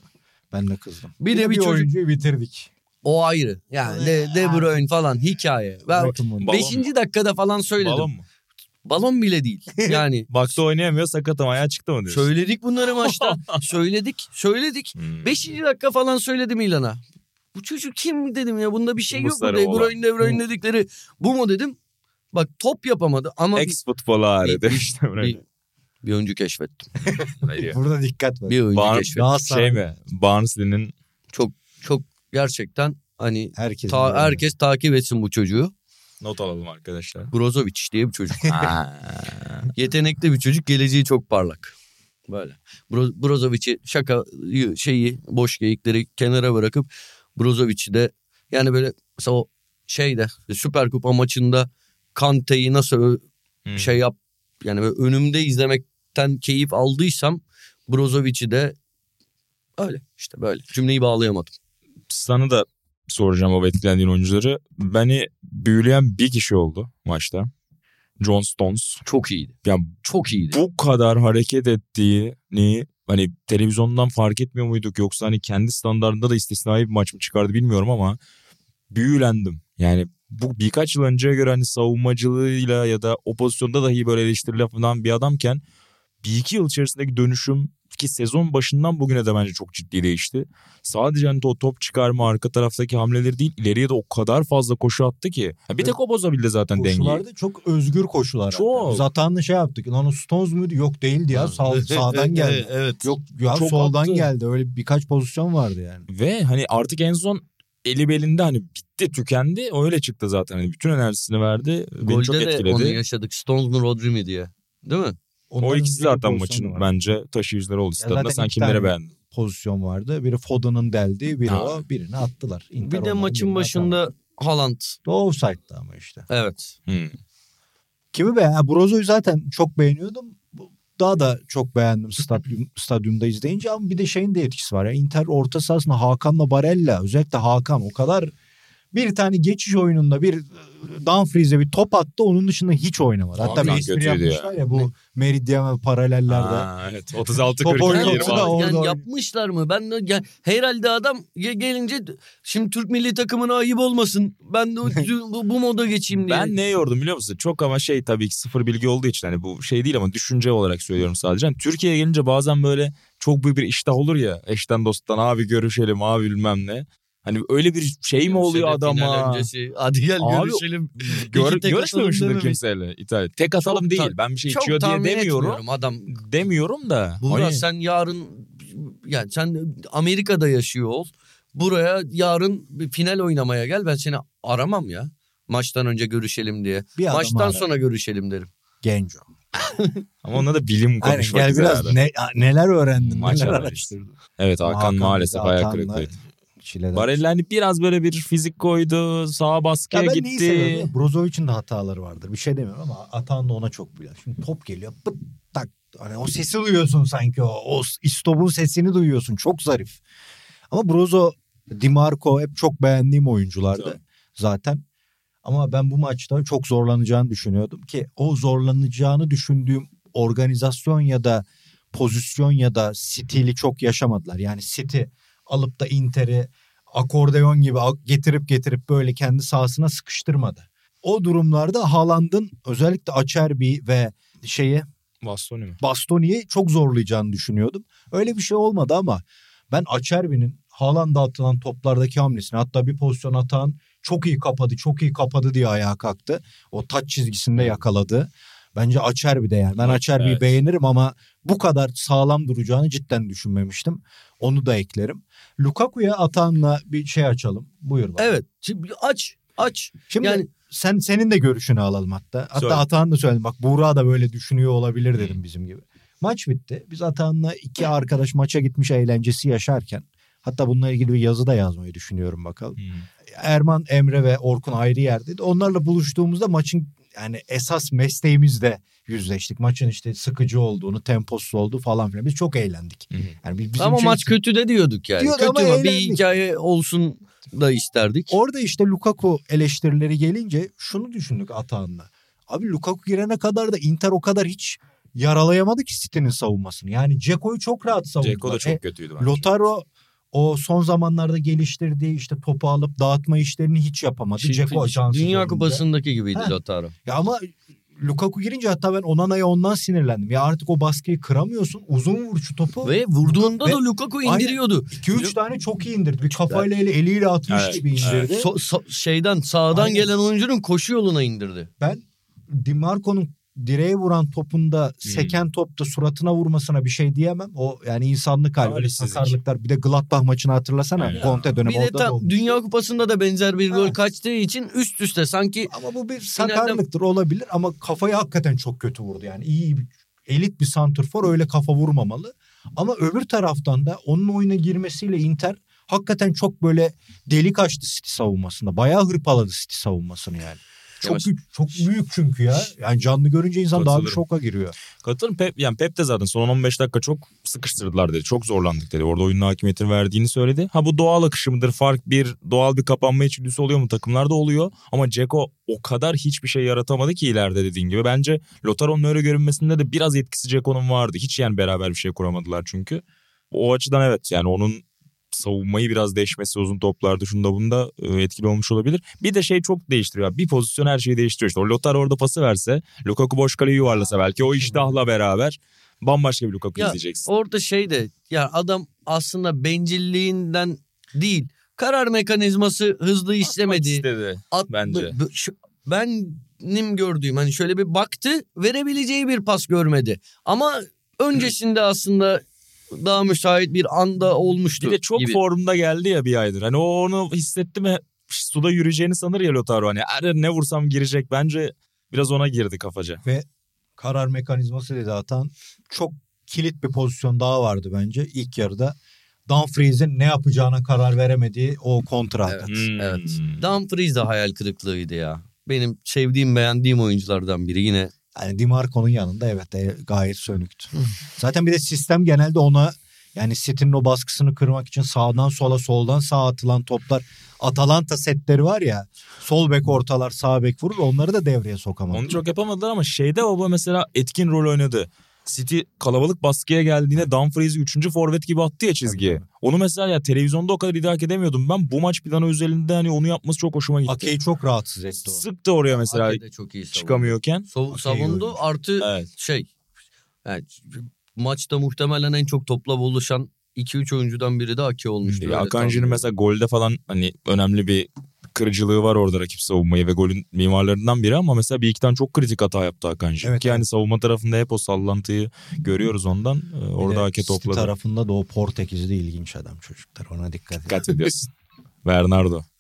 Ben de kızdım. Bir de bir çocuk- oyuncuyu bitirdik. O ayrı. Yani De, De Bruyne falan hikaye. Ben. Balon 5. dakikada falan söyledim. Balon Balon, mu? bile değil. *laughs* Yani Baktı oynayamıyor sakat ama ayağı çıktı mı diyorsun? söyledik bunları maçta. *laughs* söyledik. Söyledik. Hmm. 5. dakika falan söyledim İlhan'a. Bu çocuk kim dedim ya bunda bir şey yok mu? sarı De olan. Bruyne De Bruyne dedikleri bu mu dedim. Bak top yapamadı ama bir- Ex futbolu ağrı bir- demiştim. bir- Bir oyuncu keşfettim. *laughs* Burada dikkat var. Bir oyuncu Barnes, keşfettim. Galatasaray- şey mi? Barnsley'nin Çok çok gerçekten hani Herkes. ta- herkes takip etsin bu çocuğu. not alalım arkadaşlar. Brozovic diye bir çocuk. *laughs* Yetenekli bir çocuk, geleceği çok parlak. Böyle. Bro, Brozovic'i şaka şeyi boş geyikleri kenara bırakıp Brozovic'i de yani böyle mesela o şeyde Süper Kupa maçında Kante'yi nasıl Hmm. şey yap yani böyle önümde izlemekten keyif aldıysam Brozovic'i de öyle işte böyle cümleyi bağlayamadım. Sana da soracağım o etkilendiğin oyuncuları. Beni büyüleyen bir kişi oldu maçta. John Stones. Çok iyiydi. Yani Çok iyiydi. bu kadar hareket ettiğini hani televizyondan fark etmiyor muyduk yoksa hani kendi standartında da istisnai bir maç mı çıkardı bilmiyorum ama büyülendim. Yani bu birkaç yıl önceye göre hani savunmacılığıyla ya da o pozisyonda dahi böyle eleştiriler falan bir adamken bir iki yıl içerisindeki dönüşüm ki sezon başından bugüne de bence çok ciddi değişti. Sadece hani o top çıkarma arka taraftaki hamleleri değil ileriye de o kadar fazla koşu attı ki. Ha, bir tek o bozabildi zaten dengeyi. Koşularda çok özgür koşular. Çok. Biz Atan'la şey yaptık. Lan o Stones muydu? Yok değildi ya. Sağ, sağdan geldi. Evet. Yok ya Çok soldan attı. geldi. Öyle birkaç pozisyon vardı yani. Ve hani artık en son eli belinde hani bitti tükendi öyle çıktı zaten. Hani bütün enerjisini verdi. Beni çok Golde de etkiledi. onu yaşadık. Stones mu Rodri mi diye. Değil mi? O Onların ikisi bir zaten maçın var. bence taşıyıcıları oldu. Stadında sen tane beğendin? pozisyon vardı. Biri Foden'ın deldiği, biri Ha. o. Birini attılar. Inter bir de maçın başında atamadı. Haaland. O offside'dı ama işte. Evet. Hmm. Kimi beğen? Brozo'yu zaten çok beğeniyordum. Bu- Daha da çok beğendim stadyum, stadyumda izleyince ama bir de şeyin de etkisi var. ya Inter orta sahasında Hakan'la Barella özellikle Hakan o kadar bir tane geçiş oyununda bir e, Dumfries'e bir top attı onun dışında hiç oynamadı. Hatta bir espri yapmışlar ya. ya, bu Meridian ve paralellerde. Aa, evet 36 Top 40 oyunu yeri yoksa var. da orada yani oynuyor. yapmışlar mı? Ben de ya, herhalde adam ge- gelince şimdi Türk milli takımına ayıp olmasın. Ben de *laughs* bu, bu moda geçeyim diye. Ben ne yordum biliyor musun? Çok ama şey tabii ki sıfır bilgi olduğu için hani bu şey değil ama düşünce olarak söylüyorum sadece. Hani Türkiye'ye gelince bazen böyle çok büyük bir iştah olur ya. Eşten dosttan abi görüşelim abi bilmem ne. Hani öyle bir şey mi oluyor adama? öncesi. Hadi gel Abi, görüşelim. Gör, görüşmemiştir kimseyle. İtalya. Tek atalım Çok değil. ben bir şey içiyor diye demiyorum. adam. Demiyorum da. Buğra Hani- sen yarın yani sen Amerika'da yaşıyor ol. Buraya yarın bir final oynamaya gel. Ben seni aramam ya. Maçtan önce görüşelim diye. Bir Maçtan sonra görüşelim derim. Genco. *laughs* Ama onda da bilim Aynen, konuşmak gel biraz ne, neler öğrendin, Maç neler araştırdın. Evet Hakan, Hakan maalesef ayak kırıklığıydı. Çile'den. Barella hani biraz böyle bir fizik koydu. Sağa baskıya Ya ben gitti. Brozovic'in de hataları vardır. Bir şey demiyorum ama Atan da ona çok biliyor. Şimdi top geliyor pıt tak. Hani o sesi duyuyorsun sanki o. O istopun sesini duyuyorsun. Çok zarif. Ama Brozo, Di Marco hep çok beğendiğim oyunculardı Tabii. zaten. Ama ben bu maçta çok zorlanacağını düşünüyordum ki o zorlanacağını düşündüğüm organizasyon ya da pozisyon ya da stili çok yaşamadılar. Yani City alıp da Inter'i akordeon gibi getirip getirip böyle kendi sahasına sıkıştırmadı. O durumlarda Haaland'ın özellikle Acerbi ve şeyi Bastoni mi? Bastoni'yi çok zorlayacağını düşünüyordum. Öyle bir şey olmadı ama ben Acerbi'nin Haaland'a atılan toplardaki hamlesini hatta bir pozisyon atan çok iyi kapadı çok iyi kapadı diye ayağa kalktı. O taç çizgisinde yakaladı. Bence Acerbi de yani. Ben Acerbi'yi Evet. beğenirim ama bu kadar sağlam duracağını cidden düşünmemiştim. Onu da eklerim. Lukaku'ya atanla bir şey açalım. Buyur bak. Evet. Şimdi aç. Aç. Şimdi Yani sen senin de görüşünü alalım hatta. Hatta Söyle. Atahan da söyledim. Bak Buğra da böyle düşünüyor olabilir dedim bizim gibi. Maç bitti. Biz Atahan'la iki arkadaş maça gitmiş eğlencesi yaşarken hatta bununla ilgili bir yazı da yazmayı düşünüyorum bakalım. Hmm. Erman, Emre ve Orkun ayrı yerdeydi. Onlarla buluştuğumuzda maçın yani esas mesleğimizde yüzleştik. Maçın işte sıkıcı olduğunu, temposuz olduğu falan filan. Biz çok eğlendik. Hı hı. Yani biz- bizim ama için- maç kötü de diyorduk yani. Diyorduk kötü ama mü? Bir hikaye olsun da isterdik. Orada işte Lukaku eleştirileri gelince şunu düşündük Atahan'la. Abi Lukaku girene kadar da Inter o kadar hiç yaralayamadı ki City'nin savunmasını. Yani Ceko'yu çok rahat savundular. Ceko da çok E, kötüydü bence. Lotaro o son zamanlarda geliştirdiği işte topu alıp dağıtma işlerini hiç yapamadı. Şimdi Ceko şanssız Dünya olunca. Kupası'ndaki gibiydi Ha. Lautaro. Ya ama Lukaku girince hatta ben Onana'ya ondan sinirlendim. Ya artık o baskıyı kıramıyorsun. Uzun vur şu topu. Ve vurduğunda Ve- da Lukaku indiriyordu. 2-3 tane çok iyi indirdi. Bir kafayla eli, eliyle atmış Evet, gibi indirdi. So- so- şeyden sağdan Aynen. gelen oyuncunun koşu yoluna indirdi. ben Di Marco'nun direğe vuran topunda seken topta suratına vurmasına bir şey diyemem. O yani insanlık hali. Öyle sakarlıklar. Bir de Gladbach maçını hatırlasana. Aynen. Conte dönemi Bir de orada da olmuş. Dünya Kupası'nda da benzer bir Ha. gol kaçtığı için üst üste sanki Ama bu bir sakarlıktır olabilir ama kafayı hakikaten çok kötü vurdu yani. iyi bir elit bir santrfor öyle kafa vurmamalı. Ama öbür taraftan da onun oyuna girmesiyle Inter hakikaten çok böyle delik açtı City savunmasında. Bayağı hırpaladı City savunmasını yani. Çok Yavaş. güç- çok büyük çünkü ya. Yani canlı görünce insan daha bir şoka giriyor. Katılırım. Pep, yani Pep de zaten son 15 dakika çok sıkıştırdılar dedi. Çok zorlandık dedi. Orada oyunun hakimiyetini verdiğini söyledi. Ha bu doğal akışı mıdır? Fark bir doğal bir kapanma içgüdüsü oluyor mu? Takımlarda oluyor. Ama Ceko o kadar hiçbir şey yaratamadı ki ileride dediğin gibi. Bence Lotaro'nun öyle görünmesinde de biraz etkisi Ceko'nun vardı. Hiç yani beraber bir şey kuramadılar çünkü. O açıdan evet yani onun savunmayı biraz değişmesi uzun toplarda şunda bunda e, etkili olmuş olabilir. Bir de şey çok değiştiriyor. Bir pozisyon her şeyi değiştiriyor. İşte o Lotaro orada pası verse Lukaku boş kaleyi yuvarlasa belki o iştahla beraber bambaşka bir Lukaku Ya, izleyeceksin. orada şey de ya adam aslında bencilliğinden değil karar mekanizması hızlı işlemedi. istedi. At, bence. şu- benim gördüğüm hani şöyle bir baktı verebileceği bir pas görmedi. Ama öncesinde aslında daha müsait bir anda olmuştu. Bir de çok gibi. formda geldi ya bir aydır. Hani onu hissetti mi suda yürüyeceğini sanır ya Lotaro. Hani "Er, ne vursam girecek. Bence biraz ona girdi kafaca. Karar mekanizması dedi Atan. Çok kilit bir pozisyon daha vardı bence ilk yarıda. Dumfries'in ne yapacağına karar veremediği o kontra atak. Evet, Hmm. evet. Dumfries de hayal kırıklığıydı ya. Benim sevdiğim beğendiğim oyunculardan biri yine. Yani Dimarco'nun yanında evet e, gayet sönüktü. Zaten bir de sistem genelde ona yani City'nin o baskısını kırmak için sağdan sola soldan sağa atılan toplar Atalanta setleri var ya sol bek ortalar sağ bek vurur onları da devreye sokamadı. Onu çok yapamadılar ama şeyde baba mesela etkin rol oynadı. City kalabalık baskıya geldiğinde Dumfries'i 3. forvet gibi attı ya çizgiye. Tabii, Onu mesela ya televizyonda o kadar idrak edemiyordum. Ben bu maç planı özelinde hani onu yapması çok hoşuma gitti. Ake'yi çok rahatsız etti o. Sıktı oraya mesela Ake de çok iyi savundu. çıkamıyorken. Ake savundu iyi artı Evet. şey yani maçta muhtemelen en çok topla buluşan 2-3 oyuncudan biri de Ake olmuştu. Ya öyle Akanji'nin tahmin mesela golde falan hani önemli bir kırıcılığı var orada rakip savunmayı ve golün mimarlarından biri ama mesela bir iki tane çok kritik hata yaptı Akanji. Evet, Ki yani savunma tarafında hep o sallantıyı görüyoruz ondan. Ee, Orada hake topladı. tarafında da o Portekizli ilginç adam çocuklar ona dikkat. Dikkat ediyorsun. *laughs* Bernardo. *laughs*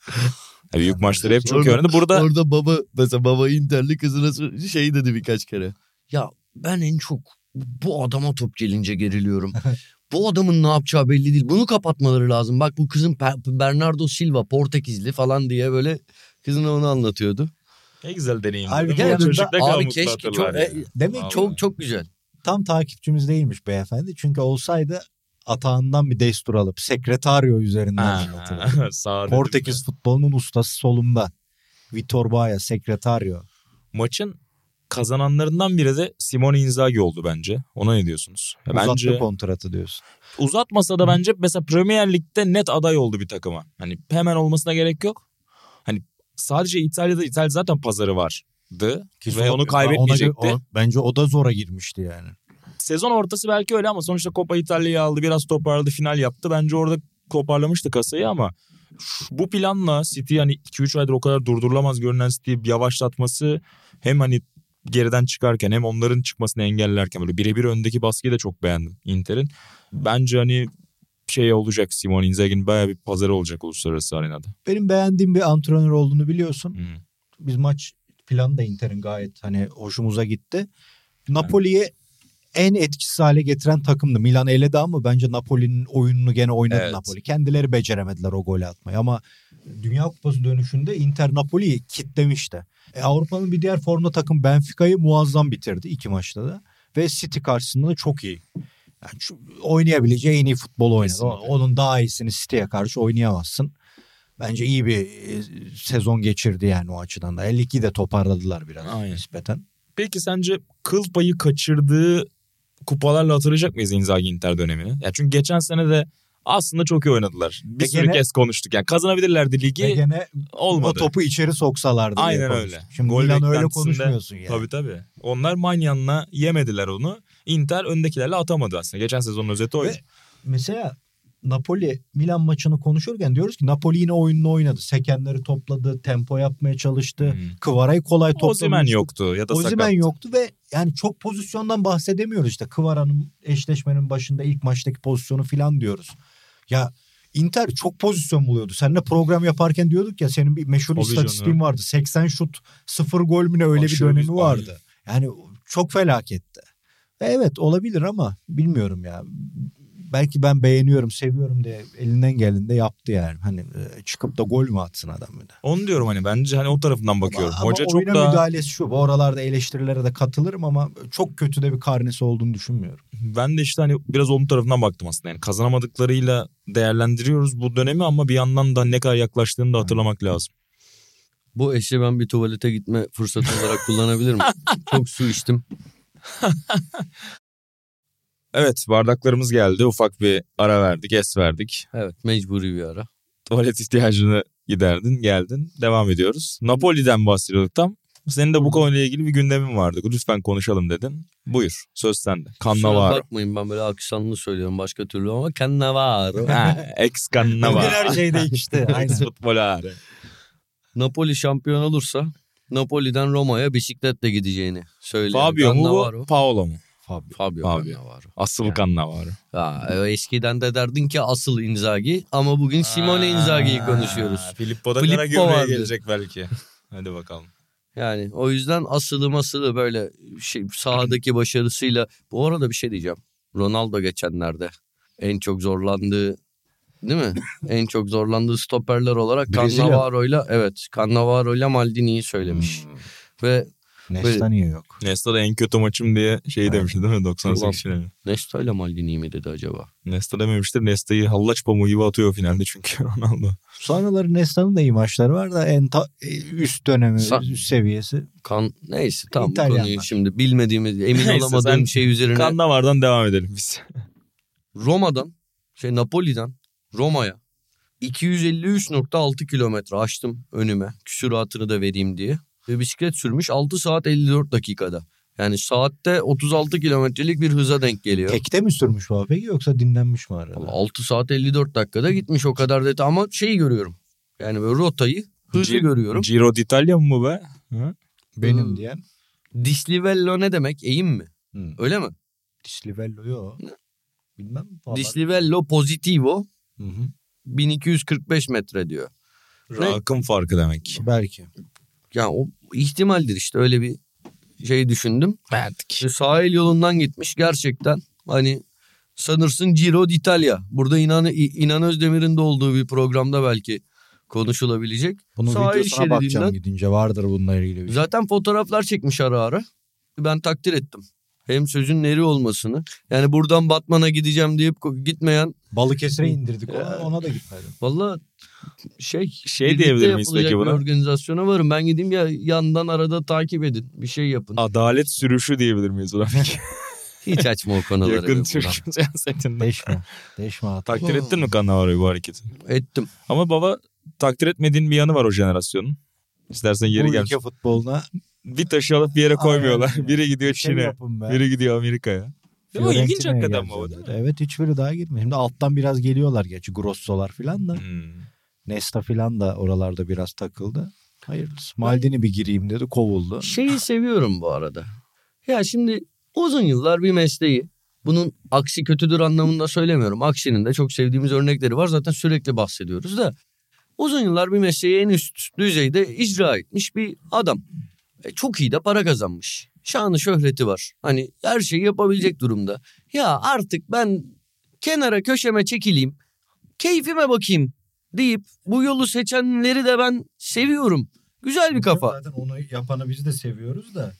Ya büyük maçları hep çok oynadı. Burada Orada baba mesela baba Interli kızına şey dedi birkaç kere. Ya ben en çok bu adama top gelince geriliyorum. *laughs* bu adamın ne yapacağı belli değil. Bunu kapatmaları lazım. Bak bu kızın Bernardo Silva Portekizli falan diye böyle kızına onu anlatıyordu. ne güzel deneyim. Halbuki yanında- Çocuk ne kadar Abi keşke çok e. Demek Vallahi. çok çok güzel. tam takipçimiz değilmiş beyefendi. Çünkü olsaydı atağından bir destur alıp sekretaryo üzerinden anlatırdı. *laughs* Portekiz futbolunun ustası solumda. Vitor Baia, sekretaryo. Maçın kazananlarından biri de Simone Inzaghi oldu bence. Ona ne diyorsunuz? Ya Uzattı bence kontratı diyorsun. uzatmasa da bence mesela Premier Lig'de net aday oldu bir takıma. Hani hemen olmasına gerek yok. Hani sadece İtalya'da İtalya zaten pazarı vardı Ki ve onu kaybetmeyecekti. ona o- bence o da zora girmişti yani. Sezon ortası belki öyle ama sonuçta Copa İtalya'yı aldı, biraz toparladı, final yaptı. Bence orada toparlamıştı kasayı ama bu planla City hani 2-3 aydır o kadar durdurulamaz görünen City'yi yavaşlatması hem hani geriden çıkarken hem onların çıkmasını engellerken böyle birebir öndeki baskıyı da çok beğendim Inter'in. Bence hani şey olacak Simone Inzaghi'nin bayağı bir pazarı olacak uluslararası arenada. Benim beğendiğim bir antrenör olduğunu biliyorsun. Hmm. Biz maç planı da Inter'in gayet hani hoşumuza gitti. Napoli'yi en etkisiz hale getiren takımdı. Milan eledi ama bence Napoli'nin oyununu gene oynadı Evet. Napoli. Kendileri beceremediler o golü atmayı ama Dünya Kupası dönüşünde Inter Napoli'yi kitlemişti. E, Avrupa'nın bir diğer formda takım Benfica'yı muazzam bitirdi iki maçta da. Ve City karşısında da çok iyi. Yani şu, oynayabileceği en iyi futbol oynadı. Kesinlikle. Onun daha iyisini City'ye karşı oynayamazsın. Bence iyi bir e, sezon geçirdi yani o açıdan da. 52 de toparladılar biraz Aynen. nispeten. Peki sence kıl payı kaçırdığı kupalarla hatırlayacak mıyız Inzaghi Inter dönemini? Ya çünkü geçen sene de aslında çok iyi oynadılar. Bir sürü gene- kez konuştuk. Yani kazanabilirlerdi ligi gene olmadı. o topu içeri soksalardı. Aynen öyle. Şimdi Gol Milan öyle konuşmuyorsun yani. Tabii tabii. Onlar Manyan'la yemediler onu. Inter öndekilerle atamadı aslında. Geçen sezonun özeti oydu. Ve- Mesela Napoli Milan maçını konuşurken diyoruz ki Napoli yine oyununu oynadı. Sekenleri topladı, tempo yapmaya çalıştı. Hmm. Kıvara'yı kolay topladı. Ozimen yoktu ya da Ozimen sakat. yoktu ve yani çok pozisyondan bahsedemiyoruz işte. Kıvara'nın eşleşmenin başında ilk maçtaki pozisyonu falan diyoruz. Ya Inter çok pozisyon buluyordu. Seninle program yaparken diyorduk ya senin bir meşhur Tabii istatistiğin canım. vardı. 80 şut 0 gol mü ne öyle Aşırı bir dönemi vardı. Yani çok felaketti. Ve Evet olabilir ama bilmiyorum ya. Belki ben beğeniyorum, seviyorum diye elinden geldiğinde yaptı yani. Hani e, çıkıp da gol mü atsın adam bir de. Onu diyorum hani bence hani o tarafından bakıyorum. Ama, Hoca ama çok oyuna daha müdahalesi şu. Bu oralarda eleştirilere de katılırım ama çok kötü de bir karnesi olduğunu düşünmüyorum. ben de işte hani biraz onun tarafından baktım aslında. Yani kazanamadıklarıyla değerlendiriyoruz bu dönemi ama bir yandan da ne kadar yaklaştığını da hatırlamak lazım. Bu eşi ben bir tuvalete gitme fırsatı olarak kullanabilir miyim? *laughs* Çok su içtim. *laughs* Evet bardaklarımız geldi. Ufak bir ara verdik, es verdik. Evet mecburi bir ara. Tuvalet ihtiyacını giderdin, geldin. Devam ediyoruz. Napoli'den bahsediyorduk tam. Senin de bu konuyla ilgili bir gündemin vardı. Lütfen konuşalım dedin. Buyur. Söz sende. Cannavaro. bakmayın ben böyle aksanlı söylüyorum başka türlü ama Cannavaro. Ha, ex Bugün Cannavaro. her şey değişti. *laughs* Aynen. Ex futbolare. Napoli şampiyon olursa Napoli'den Roma'ya bisikletle gideceğini söylüyor. Fabio mu bu? Paolo mu? Fabio. Fabio, Fabio. Cannavaro. Asıl Yani. Cannavaro. Ya, e, eskiden de derdin ki asıl Inzaghi ama bugün Simone Inzaghi'yi konuşuyoruz. Filippo da Filippo gömleğe gelecek belki. Hadi bakalım. Yani o yüzden asılı masılı böyle şey, sahadaki başarısıyla bu arada bir şey diyeceğim. Ronaldo geçenlerde en çok zorlandığı değil mi? *coughs* en çok zorlandığı stoperler olarak. Cannavaro'yla evet Cannavaro'yla Maldini'yi söylemiş. Hmm. Ve Nesta niye yok? Nesta da en kötü maçım diye şey demişti değil mi 98 finali. Nesta ile Maldini mi dedi acaba? Nesta dememiştir. Nesta'yı hallaç pamuğu gibi atıyor finalde çünkü *laughs* Ronaldo. Sonraları Nesta'nın da iyi maçları var da en ta- üst dönemi, Sa- üst seviyesi. Kan neyse tamam bu İtalyanlar. konuyu şimdi bilmediğimiz emin Neyse, olamadığım şey üzerine Cannavar'dan devam edelim biz. *laughs* Roma'dan şey Napoli'den Roma'ya 253.6 kilometre açtım önüme. Küsuratını da vereyim diye. Ve bisiklet sürmüş 6 saat 54 dakikada. Yani saatte 36 kilometrelik bir hıza denk geliyor. Tekte mi sürmüş bu peki yoksa dinlenmiş mi arada? Vallahi 6 saat 54 dakikada gitmiş o kadar detay ama şeyi görüyorum. Yani böyle rotayı hızlı Gi- görüyorum. Giro d'Italia mı bu be? Hı? Benim Hmm. diyen. Dislivello ne demek? Eğim mi? Hı. Öyle mi? Dislivello yok. Bilmem. vallahi. Dislivello Positivo Hı hı. 1245 metre diyor. Ne? Akım farkı demek. Belki. Yani o ihtimaldir işte öyle bir şey düşündüm. Verdik. Ve sahil yolundan gitmiş gerçekten. Hani sanırsın Giro d'Italia. Burada İnan, İnan Özdemir'in de olduğu bir programda belki konuşulabilecek. Bunun Sahil videosuna bakacağım gidince vardır bununla ilgili bir şey. Zaten fotoğraflar çekmiş ara ara. Ben takdir ettim. Hem sözün neri olmasını. Yani buradan Batman'a gideceğim deyip gitmeyen Balıkesir'e indirdik ona, ona da gitmedim. valla şey Şey diyebilir miyiz peki bir buna? organizasyona varım. Ben gideyim ya yandan arada takip edin. Bir şey yapın. Adalet sürüşü diyebilir miyiz buna peki? *laughs* Hiç açma o konuları. Yakın Burak. Türk siyasetinde. Deşme. Deşme. Takdir ettin mi Cannavaro'yu bu hareketi? Ettim. Ama baba takdir etmediğin bir yanı var o jenerasyonun. İstersen yeri Bu gelmiş. ülke futboluna Bir taşı alıp bir yere koymuyorlar. Aynen. Biri gidiyor Çin'e. Biri gidiyor Amerika'ya. Değil mi? İlginç hakikaten baba değil mi? Evet hiçbiri daha girmiyor. Şimdi alttan biraz geliyorlar gerçi Grosso'lar falan da. Hmm. Nesta falan da oralarda biraz takıldı. Hayırlısı. Maldini bir gireyim dedi kovuldu. Şeyi seviyorum bu arada. Ya şimdi uzun yıllar bir mesleği. Bunun aksi kötüdür anlamında söylemiyorum. Aksinin de çok sevdiğimiz örnekleri var. Zaten sürekli bahsediyoruz da. Uzun yıllar bir mesleği en üst düzeyde icra etmiş bir adam. E, çok iyi de para kazanmış. Şanı şöhreti var. Hani her şeyi yapabilecek durumda. Ya artık ben kenara köşeme çekileyim. Keyfime bakayım deyip bu yolu seçenleri de ben seviyorum. Güzel bir kafa. Zaten onu yapanı biz de seviyoruz da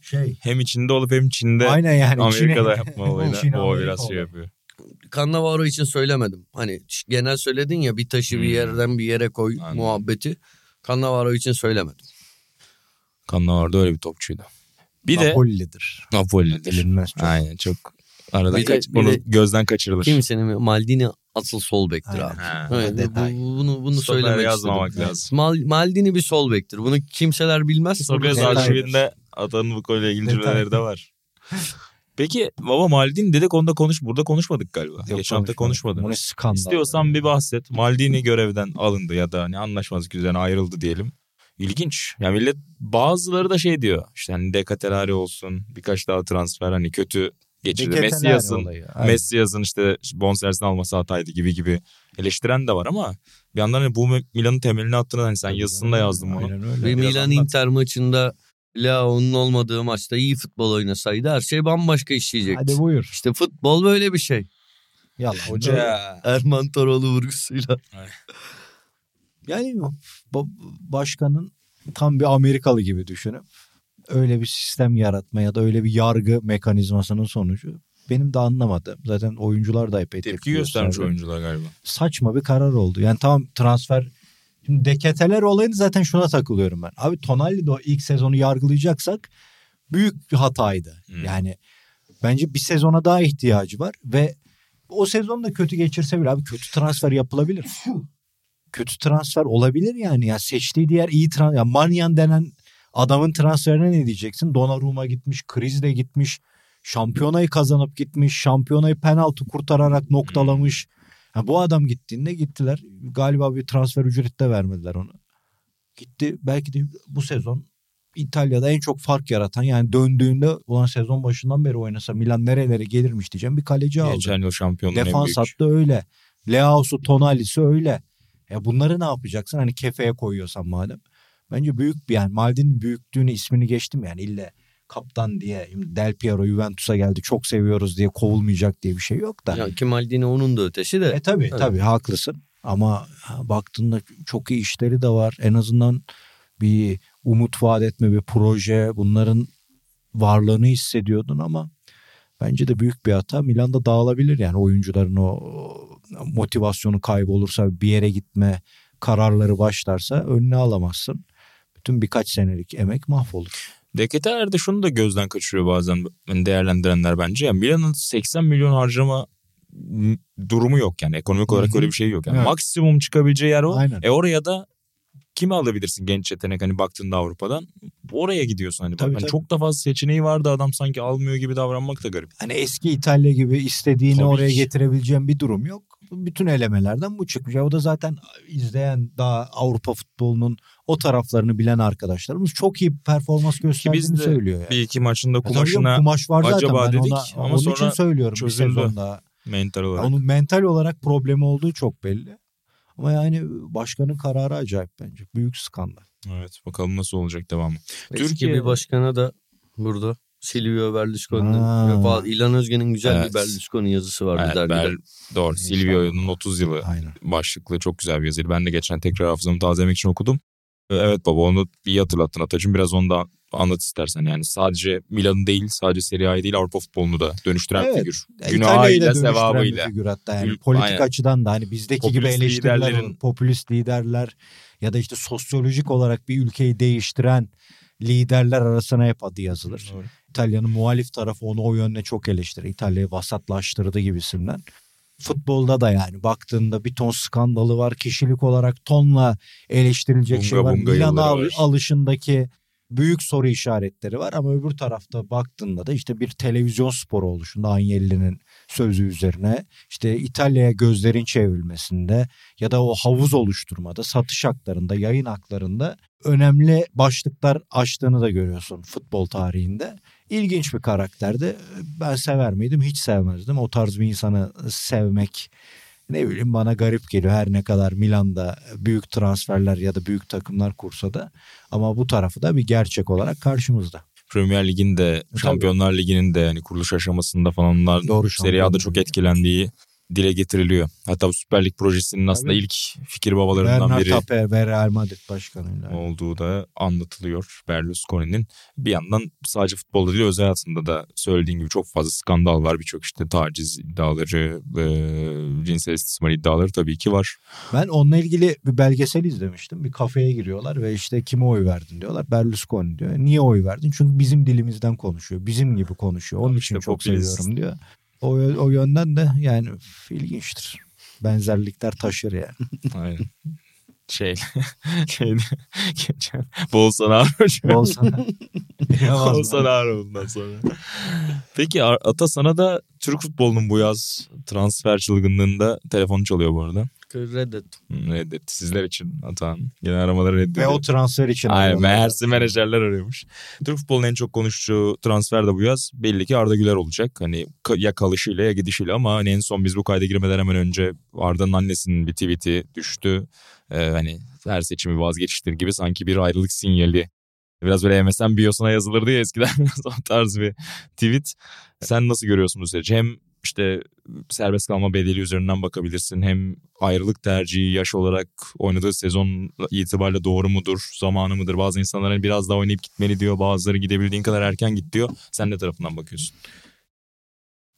şey. Hem içinde olup hem Çin'de Aynen yani. Amerika'da Çin'e- yapma olayına. Çin, o biraz şey yapıyor. Cannavaro için söylemedim. Hani genel söyledin ya bir taşı bir Hmm. yerden bir yere koy Anladım. muhabbeti. Cannavaro için söylemedim. Cannavaro da öyle bir topçuydu. Bir de Napoli'lidir. Napoli'dir. Bilinmez çok. Aynen çok arada Bir de- kaç, bir bunu de- gözden kaçırılır. Kimsenin Maldini asıl sol bektir Aynen. abi. Ha. Evet, bu- bunu bunu Stoper söylemek yazmamak istedim. lazım. Mal, Maldini bir sol bektir. Bunu kimseler bilmez. Sokrates arşivinde Atanın bu konuyla ilgili cümleleri de var. Peki baba Maldini dedik onda konuş burada konuşmadık galiba. Yok, Geçen hafta konuşmadık. skandal. İstiyorsan bir bahset. Maldini görevden alındı ya da hani anlaşmazlık üzerine ayrıldı diyelim. İlginç. Ya millet bazıları da şey diyor. İşte hani Decatelari olsun birkaç daha transfer hani kötü geçirdi. Messias'ın olayı. Aynen. Messias'ın işte bonservisini alması hataydı gibi gibi eleştiren de var ama bir yandan hani bu Milan'ın temelini attığını hani sen yazısında yazdın bunu. Aynen öyle. Ve Biraz Milan anlat. Inter maçında Leao'nun olmadığı maçta iyi futbol oynasaydı her şey bambaşka işleyecekti. Hadi buyur. İşte futbol böyle bir şey. Yalan. Erman Toroğlu vurgusuyla. Yani başkanın tam bir Amerikalı gibi düşünüp öyle bir sistem yaratma ya da öyle bir yargı mekanizmasının sonucu benim de anlamadığım. Zaten oyuncular da epey Tepki göstermiş gösterdi. oyuncular galiba. Saçma bir karar oldu. Yani tamam transfer Şimdi deketeler olayını zaten şuna takılıyorum ben. Abi Tonali de o ilk sezonu yargılayacaksak büyük bir hataydı. Hmm. Yani bence bir sezona daha ihtiyacı var ve o sezon da kötü geçirse bile abi kötü transfer yapılabilir. *laughs* kötü transfer olabilir yani. Ya seçtiği diğer iyi transfer. Ya Manyan denen adamın transferine ne diyeceksin? Donnarumma gitmiş, Kriz de gitmiş. Şampiyonayı kazanıp gitmiş. Şampiyonayı penaltı kurtararak noktalamış. Ha, bu adam gittiğinde gittiler. Galiba bir transfer ücreti de vermediler ona. Gitti. Belki de bu sezon İtalya'da en çok fark yaratan yani döndüğünde olan sezon başından beri oynasa Milan nerelere gelirmiş diyeceğim bir kaleci aldı. Geçen yıl şampiyonluğun Defans hattı öyle. Leao'su, Tonali'si öyle. Ya bunları ne yapacaksın? Hani kefeye koyuyorsan madem. Bence büyük bir yani Maldini'nin büyüklüğünü ismini geçtim yani ille kaptan diye Del Piero Juventus'a geldi çok seviyoruz diye kovulmayacak diye bir şey yok da. Ya ki Maldini onun da ötesi de. E tabii Evet. tabii haklısın. Ama baktığında çok iyi işleri de var. En azından bir umut vaat etme bir proje bunların varlığını hissediyordun ama bence de büyük bir hata. Milan'da dağılabilir yani oyuncuların o motivasyonu kaybolursa bir yere gitme kararları başlarsa önüne alamazsın. Bütün birkaç senelik emek mahvolur. Deketeler de şunu da gözden kaçırıyor bazen değerlendirenler bence. Yani Milan'ın 80 milyon harcama durumu yok yani ekonomik olarak Hı hı. öyle bir şey yok. Yani Evet. maksimum çıkabileceği yer o. Aynen. E oraya da kimi alabilirsin genç yetenek hani baktığında Avrupa'dan? Oraya gidiyorsun hani. Tabii, Hani tabii. çok da fazla seçeneği vardı adam sanki almıyor gibi davranmak da garip. Hani eski İtalya gibi istediğini Tabii oraya ki. getirebileceğin bir durum yok. Bütün elemelerden bu çıkmış. O da zaten izleyen daha Avrupa futbolunun o taraflarını bilen arkadaşlarımız çok iyi performans gösterdiğini de söylüyor. Yani. Bir iki maçında Ya canım, kumaşına kumaş var zaten acaba ben dedik ona, ama onun için sonra söylüyorum çözüldü. bir sezonda. mental olarak. Onun mental olarak problemi olduğu çok belli. Ama yani başkanın kararı acayip bence. Büyük skandal. Evet bakalım nasıl olacak devamı. Eski Türkiye- bir başkana da burada Silvio Berlusconi'nin İlhan Özgen'in güzel Evet. bir Berlusconi yazısı vardı Evet, dergide. Ber- doğru. Silvio'nun 30 yılı Aynen. başlıklı çok güzel bir yazıydı. Ben de geçen tekrar hafızamı tazelemek için okudum. Ee, Evet baba onu iyi hatırlattın Atacığım. Biraz onu da anlat istersen. Yani sadece Milan'ı değil sadece Serie A'yı değil Avrupa futbolunu da dönüştüren Evet. figür. Ya İtalya'yı da Günahıyla sevabıyla. figür hatta yani politik aynen. açıdan da hani bizdeki gibi Popülist eleştiriler liderlerin- popülist liderler ya da işte sosyolojik olarak bir ülkeyi değiştiren liderler arasına hep adı yazılır. Doğru. İtalya'nın muhalif tarafı onu o yönde çok eleştirir. İtalya'yı vasatlaştırdı gibisinden. Futbolda da yani baktığında bir ton skandalı var. Kişilik olarak tonla eleştirilecek Bunga şey var. bunga Milan yılları al- alışındaki büyük soru işaretleri var ama öbür tarafta baktığında da işte bir televizyon sporu oluşunda Agnelli'nin sözü üzerine işte İtalya'ya gözlerin çevrilmesinde ya da o havuz oluşturmada satış haklarında yayın haklarında önemli başlıklar açtığını da görüyorsun futbol tarihinde. İlginç bir karakterdi. Ben sever miydim? Hiç sevmezdim. O tarz bir insanı sevmek ne bileyim bana garip geliyor. Her ne kadar Milan'da büyük transferler ya da büyük takımlar kursa da ama bu tarafı da bir gerçek olarak karşımızda. Premier Lig'in de Şampiyonlar Ligi'nin de yani kuruluş aşamasında falan onlar Doğru, Serie A'da çok etkilendiği dile getiriliyor. Hatta bu Süper Lig projesinin aslında Tabii. ilk fikir babalarından Bernard biri Tapie ve Real Madrid başkanıyla. olduğu da anlatılıyor Berlusconi'nin. Bir yandan sadece futbolda değil özel hayatında da söylediğin gibi çok fazla skandal var. Birçok işte taciz iddiaları, e, cinsel istismar iddiaları tabii ki var. Ben onunla ilgili bir belgesel izlemiştim. Bir kafeye giriyorlar ve işte kime oy verdin diyorlar. Berlusconi diyor. Niye oy verdin? Çünkü bizim dilimizden konuşuyor. Bizim gibi konuşuyor. Onun İşte için çok popülist. seviyorum diyor. O, o yönden de yani ilginçtir. Benzerlikler taşır yani. *laughs* Aynen. Şey, *laughs* şeydi, geçen Bolsonaro. Bolsonaro. *laughs* Bolsonaro bundan sonra. Peki Ata sana da Türk futbolunun bu yaz transfer çılgınlığında telefonu çalıyor bu arada. Reddet. Reddet. Sizler için Atan. Yine aramaları reddediyor. Ve o transfer için. Aynen meğerse menajerler arıyormuş. Türk futbolunun en çok konuştuğu transfer de bu yaz belli ki Arda Güler olacak. Hani ya kalışıyla ya gidişiyle ama hani en son biz bu kayda girmeden hemen önce Arda'nın annesinin bir tweet'i düştü. Ee, hani her seçimi vazgeçtir gibi sanki bir ayrılık sinyali. Biraz böyle MSN biyosuna yazılırdı ya eskiden *laughs* o tarz bir tweet. Sen nasıl görüyorsun bu süreci? Hem işte serbest kalma bedeli üzerinden bakabilirsin. Hem ayrılık tercihi yaş olarak oynadığı sezon itibariyle doğru mudur, zamanı mıdır? Bazı insanlar hani biraz daha oynayıp gitmeli diyor. Bazıları gidebildiğin kadar erken git diyor. Sen ne tarafından bakıyorsun?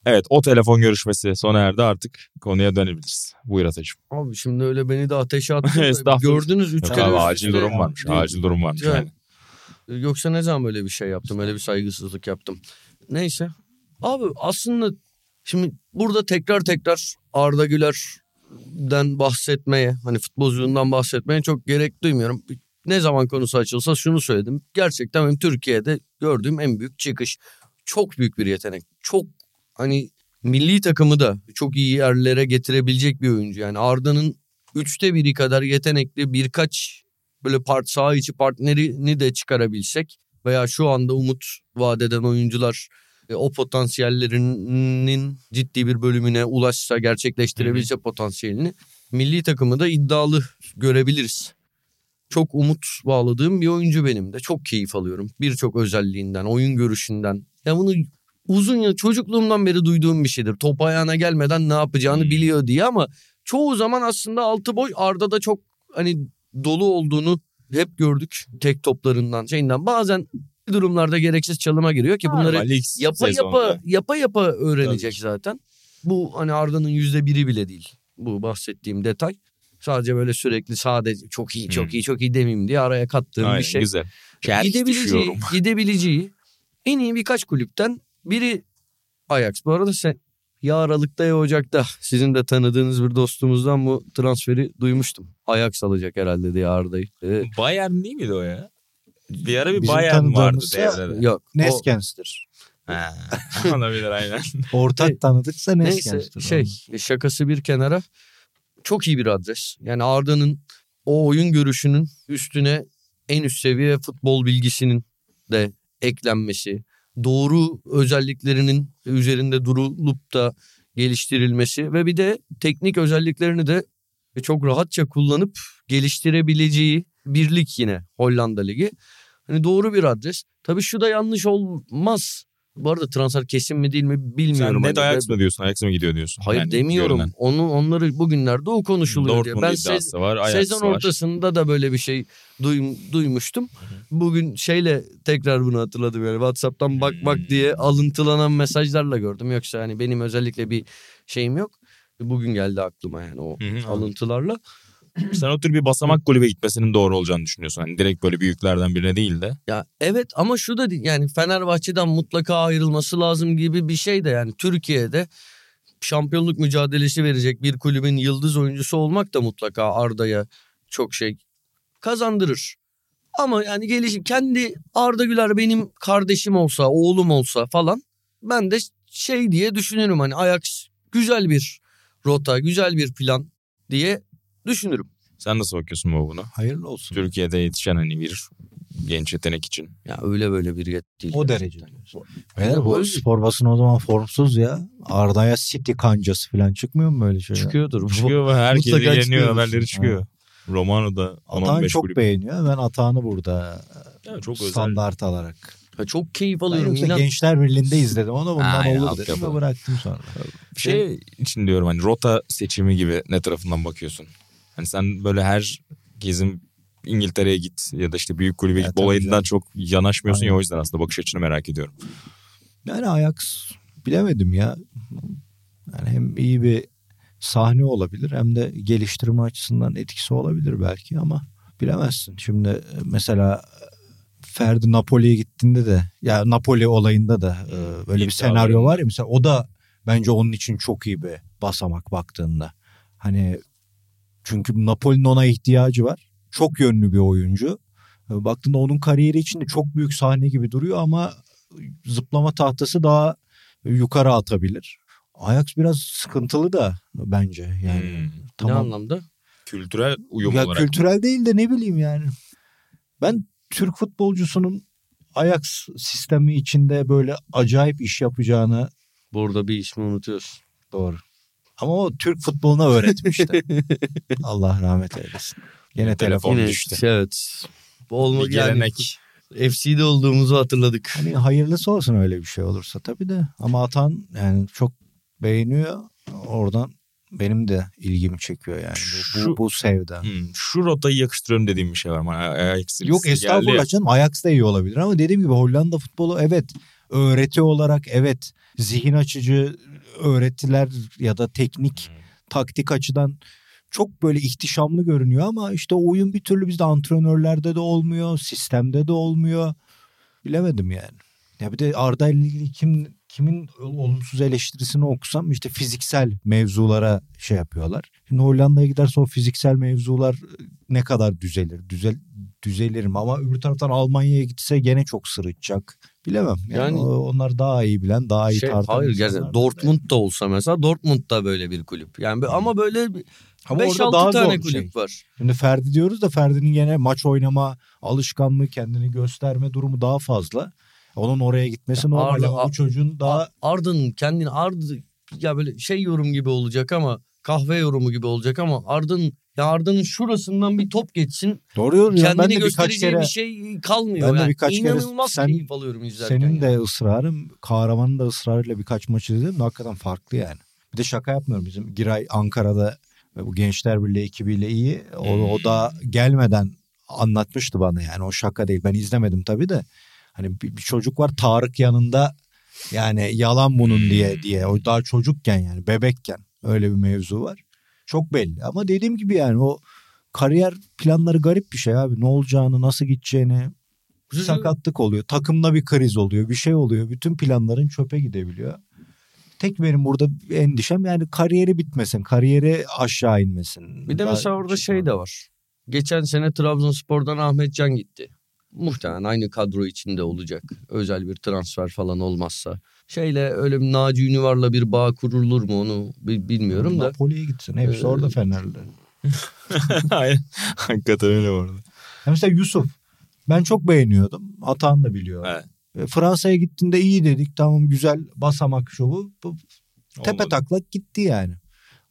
Evet o telefon görüşmesi sona erdi artık konuya dönebiliriz. Buyur Atacığım. Abi şimdi öyle beni de ateşe attın. *laughs* Gördünüz üç Yok kere abi, acil durum varmış. Acil durum varmış. Yani. Yani. Yoksa ne zaman böyle bir şey yaptım? Öyle bir saygısızlık yaptım. Neyse. Abi aslında şimdi burada tekrar tekrar Arda Güler'den bahsetmeye hani futbolculuğundan bahsetmeye çok gerek duymuyorum. Ne zaman konusu açılsa şunu söyledim. Gerçekten benim Türkiye'de gördüğüm en büyük çıkış. Çok büyük bir yetenek. Çok hani milli takımı da çok iyi yerlere getirebilecek bir oyuncu. Yani Arda'nın üçte biri kadar yetenekli birkaç böyle part saha içi partnerini de çıkarabilsek veya şu anda umut vadeden oyuncular o potansiyellerinin ciddi bir bölümüne ulaşsa gerçekleştirebilse potansiyelini milli takımı da iddialı görebiliriz. Çok umut bağladığım bir oyuncu benim de. Çok keyif alıyorum. Birçok özelliğinden, oyun görüşünden. Ya bunu uzun yıl çocukluğumdan beri duyduğum bir şeydir. Top ayağına gelmeden ne yapacağını biliyor diye ama çoğu zaman aslında altı boy Arda'da çok hani dolu olduğunu hep gördük tek toplarından şeyinden. Bazen durumlarda gereksiz çalıma giriyor ki bunları ilk yapa sezonda. yapa yapa yapa öğrenecek Tabii. zaten. Bu hani Arda'nın yüzde biri bile değil. Bu bahsettiğim detay. Sadece böyle sürekli sadece çok iyi çok Hmm. iyi çok iyi demeyeyim diye araya kattığım Aynen, bir şey. Güzel. Şerh gidebileceği, düşüyorum. *laughs* gidebileceği en iyi birkaç kulüpten biri Ajax. Bu arada sen ya Aralık'ta ya Ocak'ta sizin de tanıdığınız bir dostumuzdan bu transferi duymuştum. Ajax alacak herhalde diye Arda'yı. Ee, Bayern değil miydi o ya? Bir ara bir Bayern vardı devrede. yok. Neskens'tir. Ha, *laughs* olabilir aynen. *laughs* Ortak tanıdıksa Neyse Neskens'tir. şey şakası bir kenara çok iyi bir adres. Yani Arda'nın o oyun görüşünün üstüne en üst seviye futbol bilgisinin de eklenmesi, doğru özelliklerinin üzerinde durulup da geliştirilmesi ve bir de teknik özelliklerini de çok rahatça kullanıp geliştirebileceği bir lig yine Hollanda Ligi. Hani doğru bir adres. Tabii şu da yanlış olmaz. Bu arada transfer kesin mi değil mi bilmiyorum. Sen net Hani Ajax mı diyorsun? Ajax mı gidiyor diyorsun? Hayır Yani demiyorum. görünen. Onu onları bugünlerde o konuşuluyor diye. Dortmund Ben iddiası sez- var. Ajax sezon var. ortasında da böyle bir şey duym- duymuştum. Bugün şeyle tekrar bunu hatırladım yani WhatsApp'tan bak bak Hmm. diye alıntılanan mesajlarla gördüm. Yoksa hani benim özellikle bir şeyim yok. Bugün geldi aklıma yani o alıntılarla. *clears throat* Sen o tür bir basamak kulübe gitmesinin doğru olacağını düşünüyorsun. Hani direkt böyle büyüklerden birine değil de. Ya evet ama şu da yani Fenerbahçe'den mutlaka ayrılması lazım gibi bir şey de yani Türkiye'de şampiyonluk mücadelesi verecek bir kulübün yıldız oyuncusu olmak da mutlaka Arda'ya çok şey kazandırır. Ama yani gelişim kendi Arda Güler benim kardeşim olsa, oğlum olsa falan ben de şey diye düşünürüm hani Ajax güzel bir rota, güzel bir plan diye düşünürüm. Sen nasıl bakıyorsun bu buna? Hayırlı olsun. Türkiye'de yetişen hani bir genç yetenek için. Ya öyle böyle bir yet değil. O derece. Beyler bu Öyle. spor basını o zaman formsuz ya. Arda'ya City kancası falan çıkmıyor mu böyle şeyler? Çıkıyordur. Çıkıyor ve herkes Mutlaka ilgileniyor çıkıyordur. haberleri çıkıyor. Romano'da Atahan 10-15 çok kulüp. beğeniyor. Ben Atağan'ı burada Ya çok özel. standart alarak. Ya çok keyif Ben alıyorum. İnan- Gençler Birliği'nde izledim onu bundan Aynen, olur dedim ve bıraktım sonra. Şey için diyorum hani rota seçimi gibi ne tarafından bakıyorsun? Hani sen böyle her gezin İngiltere'ye git ya da işte büyük kulübe Ya git olayından çok yanaşmıyorsun ya Aynen. o yüzden aslında bakış açını merak ediyorum. Yani Ajax bilemedim ya. Yani hem iyi bir sahne olabilir hem de geliştirme açısından etkisi olabilir belki ama bilemezsin. Şimdi mesela Ferdi Napoli'ye gittiğinde de ya Napoli olayında da e, böyle bir senaryo var ya mesela o da bence onun için çok iyi bir basamak baktığında. Hani Çünkü Napoli'nin ona ihtiyacı var. Çok yönlü bir oyuncu. E, Baktığında onun kariyeri içinde çok büyük sahne gibi duruyor ama zıplama tahtası daha yukarı atabilir. Ajax biraz sıkıntılı da bence yani. Hmm. Ne Tamam. anlamda? Kültürel uyum Ya olarak. kültürel değil de ne bileyim yani. Ben Türk futbolcusunun Ajax sistemi içinde böyle acayip iş yapacağını Burada bir ismi unutuyorsun. doğru. Ama o Türk futboluna öğretmişti. *laughs* Allah rahmet eylesin. Gene telefon Yine- Yine, düştü. Evet. Bu olma, Bir yani gelenek. FC'de olduğumuzu hatırladık. Hani hayırlısı olsun öyle bir şey olursa tabii de. Ama Atan yani çok beğeniyor. Oradan benim de ilgimi çekiyor yani. Bu, bu, Şu- bu sevda. Hmm, şu rotayı yakıştırıyorum dediğim bir şey var. Hani Ajax Yok geldi estağfurullah canım Ajax da iyi olabilir ama dediğim gibi Hollanda futbolu evet öğreti olarak evet zihin açıcı öğretiler ya da teknik taktik açıdan çok böyle ihtişamlı görünüyor ama işte oyun bir türlü bizde antrenörlerde de olmuyor, sistemde de olmuyor. Bilemedim yani. Ya bir de Arda ile ilgili kim kimin olumsuz eleştirisini okusam işte fiziksel mevzulara şey yapıyorlar. Şimdi Hollanda'ya giderse o fiziksel mevzular ne kadar düzelir? Düzel düzelirim ama öbür taraftan Almanya'ya gitse gene çok sırıtacak. Bilemem. Yani, Yani- onlar daha iyi bilen, daha iyi Şey, tartan hayır gerçekten Dortmund da olsa mesela Dortmund da böyle bir kulüp. Yani ama böyle Ama orada 5-6 daha tane zor kulüp şey. var. Şimdi Ferdi diyoruz da Ferdi'nin gene maç oynama alışkanlığı, kendini gösterme durumu daha fazla. Onun oraya gitmesi normal ama bu çocuğun daha Arda'nın kendini Arda ya böyle şey yorum gibi olacak ama kahve yorumu gibi olacak ama Arda'nın ya Arda'nın şurasından bir top geçsin doğru ben kendini de birkaç göstereceği kere bir şey kalmıyor. ben de yani. birkaç kere İnanılmaz sen- keyif alıyorum izlerken. senin yani. de ısrarın kahramanın da ısrarıyla birkaç maç izledim de hakikaten farklı yani. Bir de şaka yapmıyorum bizim Giray Ankara'da ve bu Gençler Birliği ekibiyle iyi. O, o da gelmeden anlatmıştı bana yani o şaka değil. Ben izlemedim tabii de. Hani bir, bir çocuk var Tarık yanında yani yalan bunun diye diye. O daha çocukken yani bebekken öyle bir mevzu var. Çok belli ama dediğim gibi yani o kariyer planları garip bir şey abi. Ne olacağını, nasıl gideceğini, sakatlık oluyor. Takımda bir kriz oluyor. Bir şey oluyor. Bütün planların çöpe gidebiliyor. Tek benim burada endişem yani kariyeri bitmesin. Kariyeri aşağı inmesin. Bir de mesela orada çıkma. şey de var. Geçen sene Trabzonspor'dan Ahmet Can gitti. Muhtemelen aynı kadro içinde olacak. Özel bir transfer falan olmazsa. Şeyle öyle bir Naci Ünüvar'la bir bağ kurulur mu onu bi- bilmiyorum da. Napoli'ye gitsin. Hepsi Ee, orada Fenerli. *laughs* Aynen. Hakikaten öyle bu arada. Mesela Yusuf. Ben çok beğeniyordum. Atan da biliyor. Evet. E, Fransa'ya gittiğinde iyi dedik. Tamam güzel basamak şovu. Bu tepe taklak gitti yani.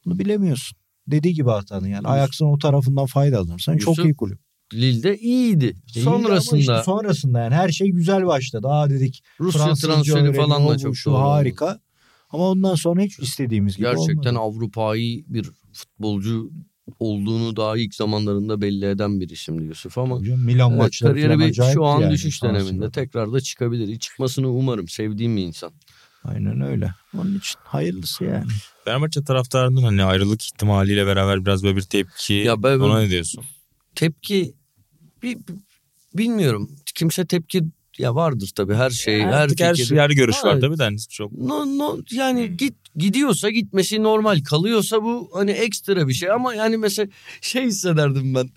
Bunu bilemiyorsun. Dediği gibi Atan'ın yani. Ajax'ın o tarafından faydalanırsan çok Yusuf- iyi kulüp. Lille'de iyiydi. İşte Sonrasında işte sonrasında yani her şey güzel başladı. Aa dedik Rusya Fransızca transferi falan da çok şu oldu. harika. Ama ondan sonra hiç istediğimiz gibi Gerçekten olmadı. Avrupa'yı bir futbolcu olduğunu daha ilk zamanlarında belli eden bir isimdi Yusuf ama Hocam Milan evet, maçları kariyeri bir şu an yani, düşüş şanslı. döneminde tekrar da çıkabilir. Çıkmasını umarım. Sevdiğim bir insan. Aynen öyle. Onun için hayırlısı yani. Fenerbahçe taraftarının hani ayrılık ihtimaliyle beraber biraz böyle bir tepki. Ya ben- Ona ne diyorsun? Tepki bir, bilmiyorum. Kimse tepki ya vardır tabii her şey. her Artık her, fikir. şey, her görüş var tabii de hani çok No, no, yani git gidiyorsa gitmesi normal kalıyorsa bu hani ekstra bir şey ama yani mesela şey hissederdim ben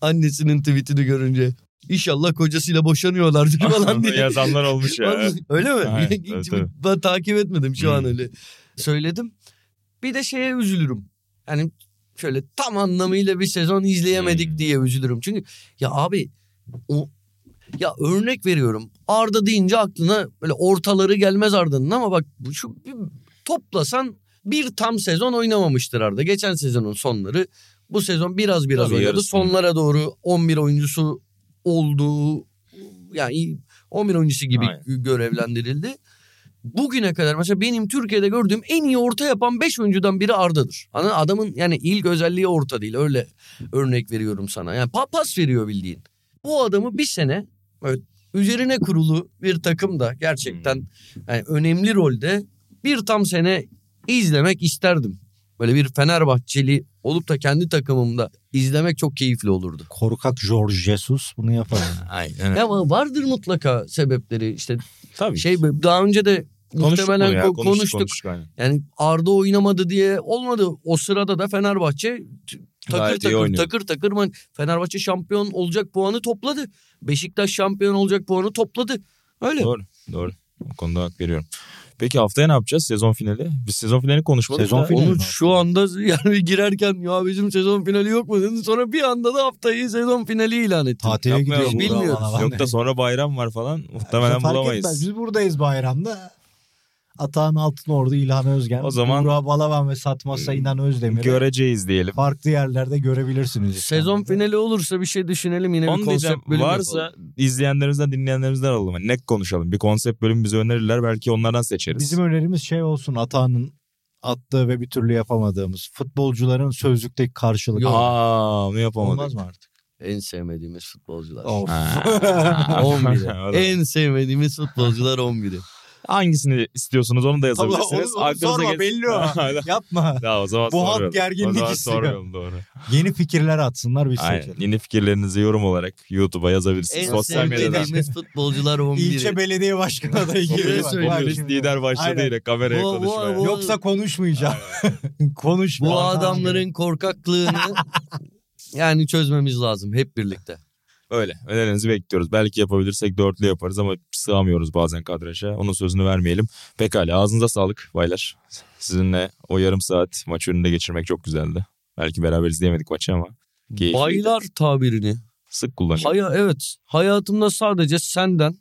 annesinin tweetini görünce İnşallah kocasıyla boşanıyorlardır *laughs* falan diye. yazanlar olmuş ya. Öyle mi? Aynen, *laughs* Hiç tabii, tabii. Ben takip etmedim şu an Hmm. öyle. Söyledim. Bir de şeye üzülürüm. Yani şöyle tam anlamıyla bir sezon izleyemedik Hmm. diye üzülürüm. Çünkü ya abi o ya örnek veriyorum. Arda deyince aklına böyle ortaları gelmez Arda'nın ama bak şu bir toplasan bir tam sezon oynamamıştır Arda. Geçen sezonun sonları bu sezon biraz biraz Tabii, oynadı. yarısını. Sonlara doğru 11 oyuncusu olduğu yani 11 oyuncusu gibi Aynen. görevlendirildi. Bugüne kadar mesela benim Türkiye'de gördüğüm en iyi orta yapan 5 oyuncudan biri Arda'dır. Anladın? Adamın yani ilk özelliği orta değil. Öyle örnek veriyorum sana. Yani pa- pas veriyor bildiğin. Bu adamı bir sene böyle üzerine kurulu bir takımda gerçekten yani önemli rolde bir tam sene izlemek isterdim. Böyle bir Fenerbahçeli olup da kendi takımımda izlemek çok keyifli olurdu. Korkak Jorge Jesus bunu yapar. yani. *laughs* Aynen. Ya Ama vardır mutlaka sebepleri. İşte Tabii. şey daha önce de Konuştuk muhtemelen ya, ko- konuştuk. konuştuk aynen. Yani Arda oynamadı diye olmadı. O sırada da Fenerbahçe Takır Gayet takır takır takır ma- Fenerbahçe şampiyon olacak puanı topladı. Beşiktaş şampiyon olacak puanı topladı. Öyle. Doğru. Doğru. O konuda hak veriyorum. Peki haftaya ne yapacağız? Sezon finali. Biz sezon finali konuşmadık Sezon da. finali. Onu mi? şu anda *laughs* yani girerken ya bizim sezon finali yok mu dedin. Sonra bir anda da haftayı sezon finali ilan ettin. Tatile Yapmayalım. gidiyor. burada Bilmiyoruz. Yok da sonra bayram var falan. Muhtemelen Fark bulamayız. etmez. Biz buradayız bayramda. Atahan Altınordu, İlhan Özgen, O zaman- Burak Balaban ve Satmasa İnan Özdemir'i Göreceğiz diyelim. farklı yerlerde görebilirsiniz. Sezon finali olursa bir şey düşünelim yine bir Onu diyeceğim. konsept bölüm Varsa yapalım. izleyenlerimizden dinleyenlerimizden alalım. Yani net konuşalım. Bir konsept bölüm bize önerirler. Belki onlardan seçeriz. Bizim önerimiz şey olsun Atahan'ın attığı ve bir türlü yapamadığımız futbolcuların sözlükteki karşılığı. Aa onu yapamadık. Olmaz mı artık? En sevmediğimiz futbolcular. Of. Ha. *laughs* 11'i. *laughs* en sevmediğimiz futbolcular 11'i. Hangisini istiyorsunuz onu da yazabilirsiniz. onu sorma, belli o. *laughs* Yapma. ya o zaman Bu hat gerginlik O istiyor. doğru. Yeni fikirler atsınlar Aynen. seçelim. Yeni fikirlerinizi yorum olarak YouTube'a yazabilirsiniz. En Sosyal sevmediğimiz *laughs* futbolcular 11'i. İlçe belediye başkanı adayı bak Polis lider başladı yine kameraya Bu- bu- konuşmaya. bu- Yoksa konuşmayacağım. *laughs* Konuşma. Bu adamların korkaklığını yani çözmemiz lazım hep birlikte. Öyle. Önerinizi bekliyoruz. Belki yapabilirsek dörtlü yaparız ama sığamıyoruz bazen kadraja. Onun sözünü vermeyelim. Pekala ağzınıza sağlık baylar. Sizinle o yarım saat maç önünde geçirmek çok güzeldi. Belki beraber izleyemedik maçı ama keyifliydi. Baylar tabirini. Sık kullanıyorum. Haya, evet hayatımda sadece senden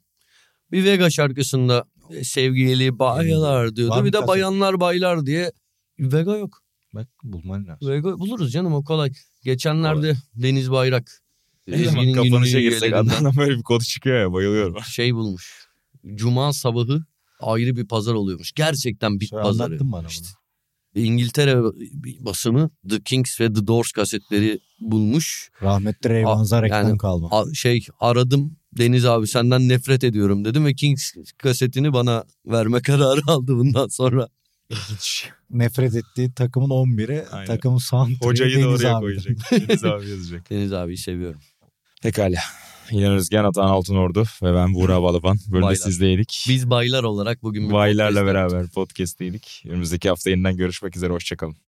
bir Vega şarkısında e, sevgili baylar diyordu. Var Bir de bayanlar baylar diye Vega yok. Bak bulman lazım. Vega buluruz canım o kolay. Geçenlerde Deniz Bayrak Ne zaman kapanışa girsek adamdan *laughs* böyle bir konu çıkıyor ya bayılıyorum. *laughs* şey bulmuş. Cuma sabahı ayrı bir pazar oluyormuş. Gerçekten bit Sonra pazarı. anlattın bana İşte bunu. İngiltere basımı The Kings ve The Doors kasetleri bulmuş. Rahmetli Ray reklam yani- kalma. A- şey aradım Deniz abi senden nefret ediyorum dedim ve Kings kasetini bana verme *laughs* kararı aldı bundan sonra. Nefret ettiği takımın 11'i Aynen. takımın santrı Hocayı da Deniz oraya abi. koyacak. Deniz abi yazacak. Deniz abiyi seviyorum. Pekala. İlhan Özgen, Atahan Altınordu ve ben Buğra *laughs* Balaban. Bölümde Baylar. sizdeydik. Biz baylar olarak bugün bir yaptık. beraber podcast'teydik. Önümüzdeki hafta yeniden görüşmek üzere. Hoşçakalın.